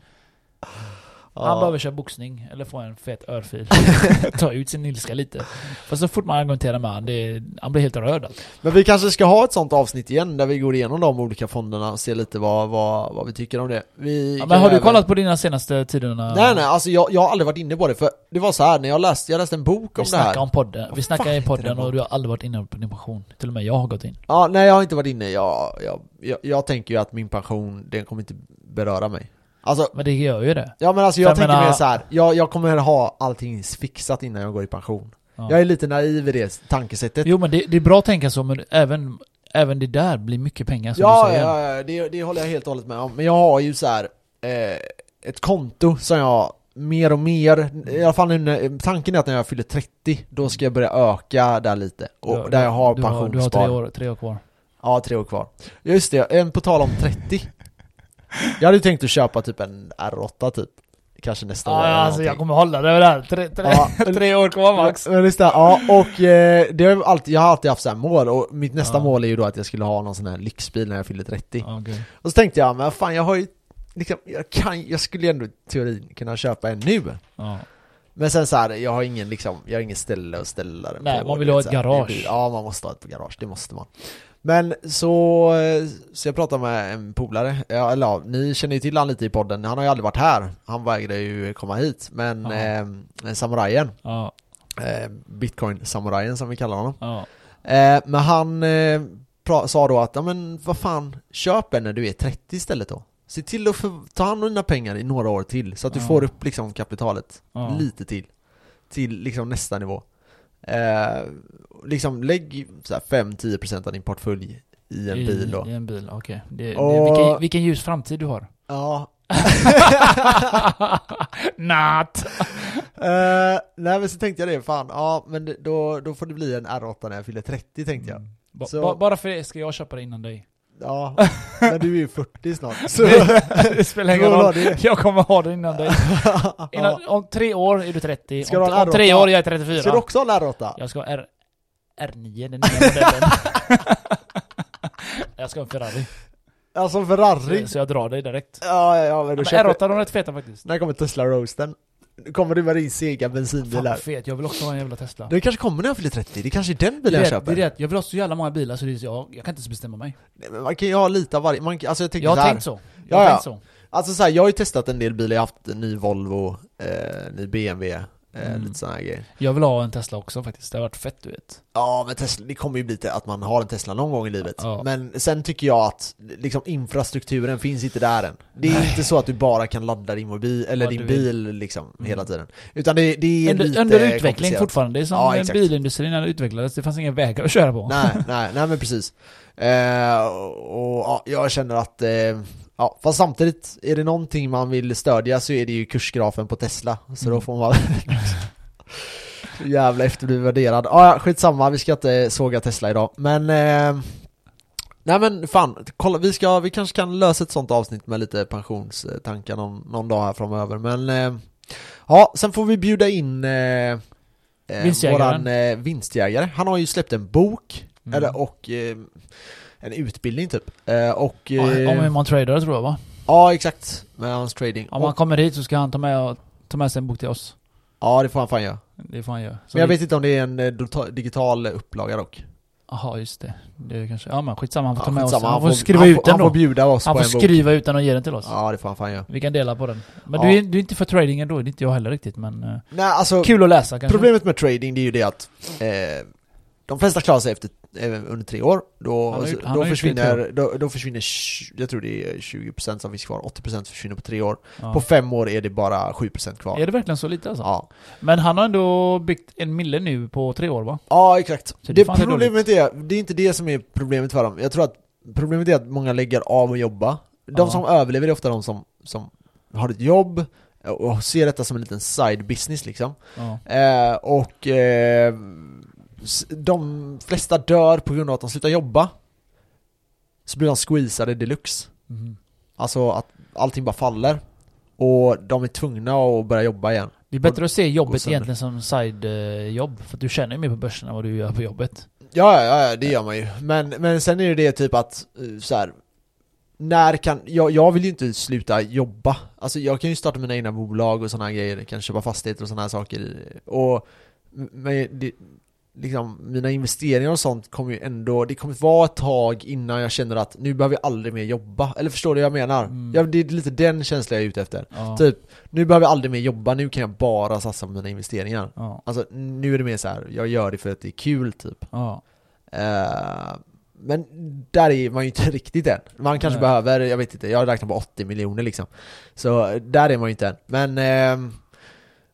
[SPEAKER 2] Han behöver köra boxning, eller få en fet örfil. Ta ut sin ilska lite. För så fort man argumenterar med honom, han blir helt röd alltså.
[SPEAKER 1] Men vi kanske ska ha ett sånt avsnitt igen där vi går igenom de olika fonderna och ser lite vad, vad, vad vi tycker om det. Vi
[SPEAKER 2] Ja, men har du
[SPEAKER 1] även-
[SPEAKER 2] kollat på dina senaste tiderna?
[SPEAKER 1] Nej nej, alltså jag, jag har aldrig varit inne på det för det var så här när jag läste, jag läste en bok
[SPEAKER 2] Vi
[SPEAKER 1] om det här.
[SPEAKER 2] om podden. Vi
[SPEAKER 1] fan
[SPEAKER 2] i podden
[SPEAKER 1] den
[SPEAKER 2] och du har aldrig varit inne på din pension. Till och med jag har gått in.
[SPEAKER 1] Ja, nej jag har inte varit inne, jag, jag, jag, jag tänker ju att min pension, den kommer inte beröra mig. Alltså,
[SPEAKER 2] Men det gör ju det.
[SPEAKER 1] ja men alltså jag
[SPEAKER 2] Jag
[SPEAKER 1] tänker
[SPEAKER 2] menar-
[SPEAKER 1] mer så här. Jag, jag kommer ha allting fixat innan jag går i pension.
[SPEAKER 2] Ja.
[SPEAKER 1] Jag är lite naiv i det tankesättet.
[SPEAKER 2] Jo men det, det är bra att tänka så, men även, även det där blir mycket pengar som
[SPEAKER 1] ja,
[SPEAKER 2] du säger.
[SPEAKER 1] ja, ja det, det håller jag helt och hållet med om. Men jag har ju så här eh, ett konto som jag mer och mer, i alla fall nu, tanken är att när jag fyller 30, då ska jag börja öka där lite. Och
[SPEAKER 2] Du-
[SPEAKER 1] där jag har
[SPEAKER 2] har, du har
[SPEAKER 1] pensionsspar.
[SPEAKER 2] tre år, tre år kvar.
[SPEAKER 1] Ja, tre år kvar. Just det, en på tal om 30. Jag hade tänkt att köpa typ en R8 typ. Kanske nästa år
[SPEAKER 2] Ja, alltså jag kommer hålla det där. Tre, tre,
[SPEAKER 1] Ja.
[SPEAKER 2] tre år kvar max.
[SPEAKER 1] Men just det, ja och eh, det har alltid, jag har alltid haft så här mål och mitt nästa
[SPEAKER 2] Ja.
[SPEAKER 1] mål är ju då att jag skulle ha någon sån här lyxbil när jag fyller 30.
[SPEAKER 2] Ja, okej.
[SPEAKER 1] Och så tänkte jag, men fan jag har ju liksom, jag kan, jag skulle ju ändå i teorin kunna köpa en nu.
[SPEAKER 2] Ja.
[SPEAKER 1] Men sen så här, jag har ingen liksom, jag har ingen ställe att ställa den
[SPEAKER 2] Nej,
[SPEAKER 1] på.
[SPEAKER 2] man vill ha ett garage.
[SPEAKER 1] Ja, man måste ha ett garage, det måste man. Men så, så jag pratade med en polare, ja, eller ja, ni känner ju till han lite i podden, han har ju aldrig varit här, han vägrade ju komma hit, men eh, samurajen,
[SPEAKER 2] Ja,
[SPEAKER 1] eh, bitcoin-samurajen som vi kallar honom,
[SPEAKER 2] ja.
[SPEAKER 1] eh, men han eh, sa då att, ja men vad fan, köp en när du är 30 istället då. Se till att för, ta hand om dina pengar i några år till, så att du får upp liksom kapitalet lite till. till liksom nästa nivå. Eh, liksom lägg så här 5-10% av din portfölj i en
[SPEAKER 2] I,
[SPEAKER 1] bil då.
[SPEAKER 2] I en bil, okej.
[SPEAKER 1] Och-
[SPEAKER 2] vilken, vilken ljus framtid du har.
[SPEAKER 1] Ja.
[SPEAKER 2] Not!
[SPEAKER 1] Eh, nej men så tänkte jag det, fan, ja men då, då får det bli en R8 när jag fyller 30 tänkte jag.
[SPEAKER 2] Ba,
[SPEAKER 1] Så-
[SPEAKER 2] ba, bara för det ska jag köpa det innan dig.
[SPEAKER 1] Ja, men du är ju 40 snart. Så,
[SPEAKER 2] det spelar ingen roll. Jag kommer ha det innan dig. Innan. Om tre år är du 30.
[SPEAKER 1] Ska du
[SPEAKER 2] om,
[SPEAKER 1] ha en
[SPEAKER 2] om tre
[SPEAKER 1] R8?
[SPEAKER 2] år är jag 34.
[SPEAKER 1] Ska du också ha en R8?
[SPEAKER 2] Jag ska ha R, R9, den nya modellen. jag ska ha en Ferrari.
[SPEAKER 1] Alltså Ferrari?
[SPEAKER 2] Så, så jag drar dig direkt.
[SPEAKER 1] Ja, ja, ja men då
[SPEAKER 2] Men
[SPEAKER 1] köper...
[SPEAKER 2] R8 de är rätt feta faktiskt.
[SPEAKER 1] När kommer Tesla Roasten? Kommer du med din sega bensinbil
[SPEAKER 2] Fan fet, jag vill också ha en jävla Tesla.
[SPEAKER 1] Det kanske kommer när jag fyller 30, det kanske är den bilen jag köper.
[SPEAKER 2] det är det, jag vill ha så jävla många bilar så det är, jag, jag kan inte ens bestämma mig.
[SPEAKER 1] Nej, men Man kan ju ha lite av varje, man, alltså jag tänker
[SPEAKER 2] Jag har tänkt så. Jag
[SPEAKER 1] Ja,
[SPEAKER 2] har
[SPEAKER 1] ja.
[SPEAKER 2] tänkt så.
[SPEAKER 1] Alltså så här, jag har ju testat en del bilar, jag har haft en ny Volvo, eh, ny BMW,
[SPEAKER 2] Mm.
[SPEAKER 1] lite sådana grejer.
[SPEAKER 2] Jag vill ha en Tesla också faktiskt, det har varit fett du vet.
[SPEAKER 1] Ja men Tesla, det kommer ju bli till att man har en Tesla någon gång i livet.
[SPEAKER 2] Ja.
[SPEAKER 1] Men sen tycker jag att liksom infrastrukturen finns inte där än. Det är
[SPEAKER 2] Nej.
[SPEAKER 1] inte så att du bara kan ladda din mobil, eller
[SPEAKER 2] Vad
[SPEAKER 1] din bil liksom
[SPEAKER 2] Mm.
[SPEAKER 1] hela tiden. Utan det, det är
[SPEAKER 2] Under,
[SPEAKER 1] lite
[SPEAKER 2] under utveckling fortfarande, det är som
[SPEAKER 1] Ja,
[SPEAKER 2] ja,
[SPEAKER 1] exakt.
[SPEAKER 2] bilindustrin när det utvecklades, det fanns inga vägar att köra på.
[SPEAKER 1] Nej, nej, nej men precis. Eh, och, ja, jag känner att, eh, ja, fast samtidigt, är det någonting man vill stödja så är det ju kursgrafen på Tesla. Så då
[SPEAKER 2] Mm.
[SPEAKER 1] får man Jävla efterbliven värderad. Ah, ja, skitsamma, vi ska inte såga Tesla idag. Men, eh, nej men fan, kolla, vi, ska, vi kanske kan lösa ett sånt avsnitt med lite pensionstankar någon, någon dag här framöver. Men, eh, ja, sen får vi bjuda in eh, eh,
[SPEAKER 2] Vinstjägaren.
[SPEAKER 1] våran eh, vinstjägare. Han har ju släppt en bok,
[SPEAKER 2] Mm.
[SPEAKER 1] eller och eh, en utbildning typ. Eh, och, eh,
[SPEAKER 2] Om hur man tradar tror jag va?
[SPEAKER 1] ja exakt, med hans trading.
[SPEAKER 2] Om man
[SPEAKER 1] och,
[SPEAKER 2] kommer hit så ska han ta med, ta med sig en bok till oss.
[SPEAKER 1] ja det får han fan göra.
[SPEAKER 2] Det får han göra. Så
[SPEAKER 1] Men jag
[SPEAKER 2] vi-
[SPEAKER 1] vet inte om det är en eh, digital upplaga dock.
[SPEAKER 2] Jaha, just det. Det kanske... Ja men skitsamma, han får
[SPEAKER 1] Ja,
[SPEAKER 2] ta med
[SPEAKER 1] skitsamma,
[SPEAKER 2] oss. Han får
[SPEAKER 1] han
[SPEAKER 2] skriva
[SPEAKER 1] han
[SPEAKER 2] ut
[SPEAKER 1] får,
[SPEAKER 2] den
[SPEAKER 1] Han
[SPEAKER 2] då.
[SPEAKER 1] får bjuda oss
[SPEAKER 2] Han
[SPEAKER 1] på
[SPEAKER 2] får
[SPEAKER 1] en bok.
[SPEAKER 2] skriva ut den och ge den till oss.
[SPEAKER 1] Ja det får han fan göra.
[SPEAKER 2] Vi kan dela på den. Men
[SPEAKER 1] Ja.
[SPEAKER 2] du, är, du är inte för tradingen då, det är inte jag heller riktigt men... eh,
[SPEAKER 1] Nej alltså,
[SPEAKER 2] kul att läsa kanske?
[SPEAKER 1] problemet med trading det är ju det att eh, de flesta klarar sig efter, eh, under tre år, då,
[SPEAKER 2] Han gjort- han
[SPEAKER 1] då, försvinner, då, då försvinner, jag tror det är 20% som finns kvar, 80% försvinner på tre år.
[SPEAKER 2] Ja.
[SPEAKER 1] På fem år är det bara 7% kvar.
[SPEAKER 2] Är det verkligen så lite alltså?
[SPEAKER 1] Ja.
[SPEAKER 2] Men han har ändå byggt en mille nu på tre år va?
[SPEAKER 1] ja, exakt.
[SPEAKER 2] Så det
[SPEAKER 1] Det, problemet är, det är inte det som är problemet för dem. Jag tror att problemet är att många lägger av att jobba. De
[SPEAKER 2] Ja.
[SPEAKER 1] som överlever är ofta de som, som har ett jobb och ser detta som en liten side business liksom.
[SPEAKER 2] Ja.
[SPEAKER 1] Eh, och eh, de flesta dör på grund av att de slutar jobba. Så blir de squeezade deluxe.
[SPEAKER 2] Mhm.
[SPEAKER 1] Alltså att allting bara faller. Och de är tvungna att börja jobba igen.
[SPEAKER 2] Det är bättre att se jobbet egentligen som side-jobb. För att du tjänar ju mer på börsen än vad du gör på jobbet.
[SPEAKER 1] Ja, ja, ja det gör man ju. Men, men sen är det det typ att, eh, så här. När kan, jag, jag vill ju inte sluta jobba. Alltså jag kan ju starta mina egna bolag och sådana grejer, kan köpa fastigheter och sådana här saker. Och, men det, liksom, mina investeringar och sånt kommer ju ändå, det kommer vara ett tag innan jag känner att nu behöver jag aldrig mer jobba. Eller förstår du vad jag menar?
[SPEAKER 2] Mm.
[SPEAKER 1] Ja, det är lite den känslan jag är ute efter.
[SPEAKER 2] Ja.
[SPEAKER 1] Typ, nu behöver jag aldrig mer jobba, nu kan jag bara satsa på mina investeringar.
[SPEAKER 2] Ja.
[SPEAKER 1] Alltså nu är det mer så här, jag gör det för att det är kul typ.
[SPEAKER 2] Ja.
[SPEAKER 1] Eh, men där är man ju inte riktigt än. Man kanske
[SPEAKER 2] Nej.
[SPEAKER 1] behöver, jag vet inte, jag räknar på 80 miljoner liksom. Så där är man ju inte än. Men ehm,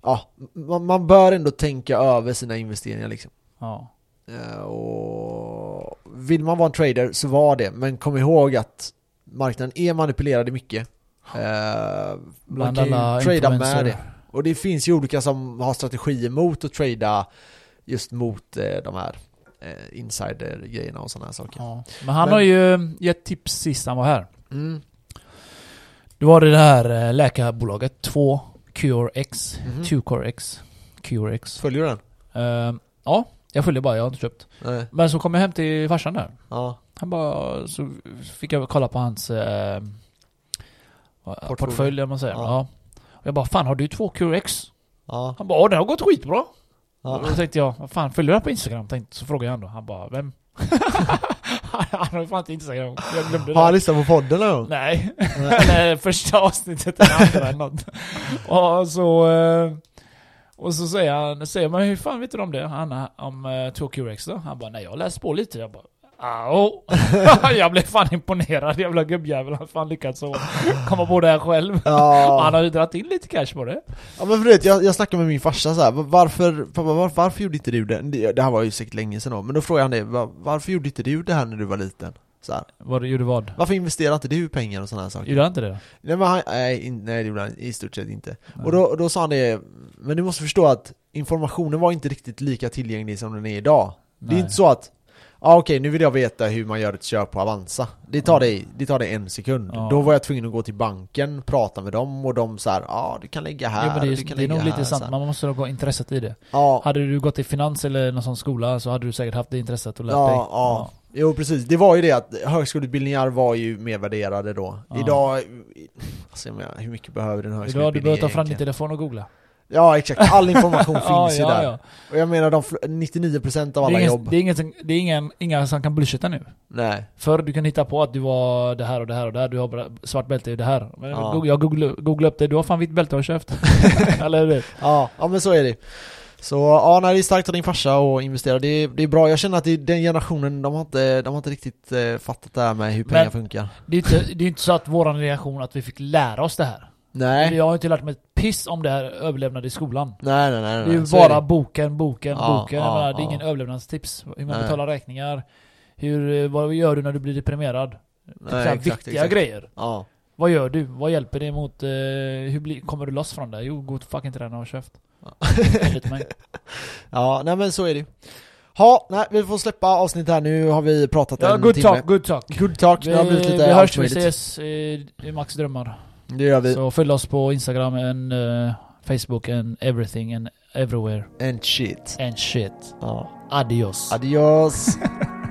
[SPEAKER 1] ja, man, man bör ändå tänka över sina investeringar liksom.
[SPEAKER 2] Ja.
[SPEAKER 1] Eh, och vill man vara en trader så var det, men kom ihåg att marknaden är manipulerad i mycket. Eh, man
[SPEAKER 2] Bland
[SPEAKER 1] kan ju trada med det. Och det finns ju olika som har strategier mot att trada just mot eh, de här insider-grejerna och sådana här saker.
[SPEAKER 2] Ja. Men han
[SPEAKER 1] Men-
[SPEAKER 2] har ju gett tips sist han var här.
[SPEAKER 1] Mm.
[SPEAKER 2] Då var det det här läkarbolaget 2 CureX.
[SPEAKER 1] Mhm.
[SPEAKER 2] 2CoreX. CureX.
[SPEAKER 1] Följer du den?
[SPEAKER 2] Eh, ja, jag följer bara, jag har inte köpt.
[SPEAKER 1] Nej.
[SPEAKER 2] Men så kom jag hem till farsan där.
[SPEAKER 1] Ja.
[SPEAKER 2] Han bara, så fick jag kolla på hans eh,
[SPEAKER 1] Portfolio.
[SPEAKER 2] portfölj, om man säger.
[SPEAKER 1] Ja.
[SPEAKER 2] Ja. Och jag bara, fan har du två QRX?
[SPEAKER 1] Ja.
[SPEAKER 2] Han bara, "Ja, det har gått skitbra.
[SPEAKER 1] Ja.
[SPEAKER 2] Och då tänkte jag, vad fan, följer du på Instagram? Tänkte, så frågade jag honom. Han bara, vem? han har ju fan inte Instagram. Jag glömde
[SPEAKER 1] Har han
[SPEAKER 2] det.
[SPEAKER 1] lyssnat på podden någon gång?
[SPEAKER 2] Nej. Eller första avsnittet eller andra eller något. Och så... eh, Och så säger han, säger man hur fan vet du om det? Han, om uh, 2QX då? Han bara, nej jag har läst på lite. Jag bara, Au. jag blev fan imponerad, jävla gubbjävel. Han har fan lyckats så komma på det här själv.
[SPEAKER 1] Ja.
[SPEAKER 2] Han har ju dragit in lite cash på det.
[SPEAKER 1] Ja men för vet, jag, jag snackade med min farsa så här, varför, pappa, var, varför gjorde inte du det? det? Det här var ju säkert länge sedan då, men då frågade han det, var, varför gjorde inte du det här när du var liten? Så här,
[SPEAKER 2] Vad gjorde vad?
[SPEAKER 1] varför investerade inte du pengar och sådana här saker?
[SPEAKER 2] Gjorde han inte det?
[SPEAKER 1] Nej men han, nej, nej det gjorde han i stort sett inte.
[SPEAKER 2] Nej.
[SPEAKER 1] Och då, då sa han det, men du måste förstå att informationen var inte riktigt lika tillgänglig som den är idag. Det är
[SPEAKER 2] Nej.
[SPEAKER 1] inte så att Ja okej, nu vill jag veta hur man gör ett köp på Avanza. Det tar dig, det tar dig en sekund.
[SPEAKER 2] Ja.
[SPEAKER 1] Då var jag tvungen att gå till banken, prata med dem och de så här, ja du kan lägga här,
[SPEAKER 2] men det
[SPEAKER 1] du
[SPEAKER 2] är,
[SPEAKER 1] kan
[SPEAKER 2] det är nog
[SPEAKER 1] här,
[SPEAKER 2] lite
[SPEAKER 1] så
[SPEAKER 2] sant,
[SPEAKER 1] här.
[SPEAKER 2] man måste nog ha intresset i det.
[SPEAKER 1] Ja,
[SPEAKER 2] Hade du gått i finans eller någon sån skola så hade du säkert haft det intresset och lärt
[SPEAKER 1] ja,
[SPEAKER 2] dig.
[SPEAKER 1] ja. Jo precis, det var ju det att högskoleutbildningar var ju mer värderade då.
[SPEAKER 2] Ja.
[SPEAKER 1] Idag, alltså jag menar, hur mycket behöver en
[SPEAKER 2] Idag
[SPEAKER 1] högskoleutbildning
[SPEAKER 2] du behöver ta fram din telefon och googla.
[SPEAKER 1] Ja exakt, all information finns
[SPEAKER 2] ja,
[SPEAKER 1] ju
[SPEAKER 2] ja,
[SPEAKER 1] där.
[SPEAKER 2] Ja.
[SPEAKER 1] Och jag menar de fl- 99% av alla
[SPEAKER 2] ingen,
[SPEAKER 1] jobb.
[SPEAKER 2] det är, ingen, som- det är ingen, inga som kan bullshitta nu.
[SPEAKER 1] Nej.
[SPEAKER 2] Förr du kan hitta på att du var det här och det här och det här, du har svart bälte i det här. Men jag googlade googlade upp det, du har fan vitt bälte och köpt. Eller hur?
[SPEAKER 1] Ja, ja men så är det. Så ja, nej, det är starkt av din farsa och investera. Det är, det är bra. Jag känner att det, den generationen, de har inte, de har inte riktigt eh, fattat det här med hur pengar
[SPEAKER 2] Men-
[SPEAKER 1] funkar.
[SPEAKER 2] Det är inte, det är inte så att våran reaktion att vi fick lära oss det här.
[SPEAKER 1] Nej.
[SPEAKER 2] Jag har inte lärt mig ett piss om det här överlevnad i skolan.
[SPEAKER 1] Nej, nej, nej. nej.
[SPEAKER 2] Det är ju
[SPEAKER 1] så
[SPEAKER 2] bara
[SPEAKER 1] det.
[SPEAKER 2] boken, boken,
[SPEAKER 1] Ja,
[SPEAKER 2] boken.
[SPEAKER 1] ja,
[SPEAKER 2] menar, det är ingen överlevnadstips. Hur man
[SPEAKER 1] Nej.
[SPEAKER 2] betalar räkningar. Hur, eh, vad gör du när du blir deprimerad? Typ
[SPEAKER 1] Nej, exakt,
[SPEAKER 2] viktiga
[SPEAKER 1] exakt.
[SPEAKER 2] grejer.
[SPEAKER 1] Ja.
[SPEAKER 2] Vad gör du? Vad hjälper det mot... Eh, hur blir, kommer du loss från det? Jo, gå till fucking träna och käft.
[SPEAKER 1] Ja. Nej men så är det. Ja, nej, vi får släppa avsnittet här. Nu har vi pratat
[SPEAKER 2] Ja,
[SPEAKER 1] en
[SPEAKER 2] good
[SPEAKER 1] timme.
[SPEAKER 2] talk, good talk.
[SPEAKER 1] Good talk.
[SPEAKER 2] Vi,
[SPEAKER 1] Det har blivit lite
[SPEAKER 2] vi hörs, vi ses i, i Max Drömmar.
[SPEAKER 1] Det gör vi.
[SPEAKER 2] Så följ oss på Instagram and eh, Facebook and everything and everywhere
[SPEAKER 1] And shit.
[SPEAKER 2] and shit.
[SPEAKER 1] Ja.
[SPEAKER 2] Adios.
[SPEAKER 1] Adios.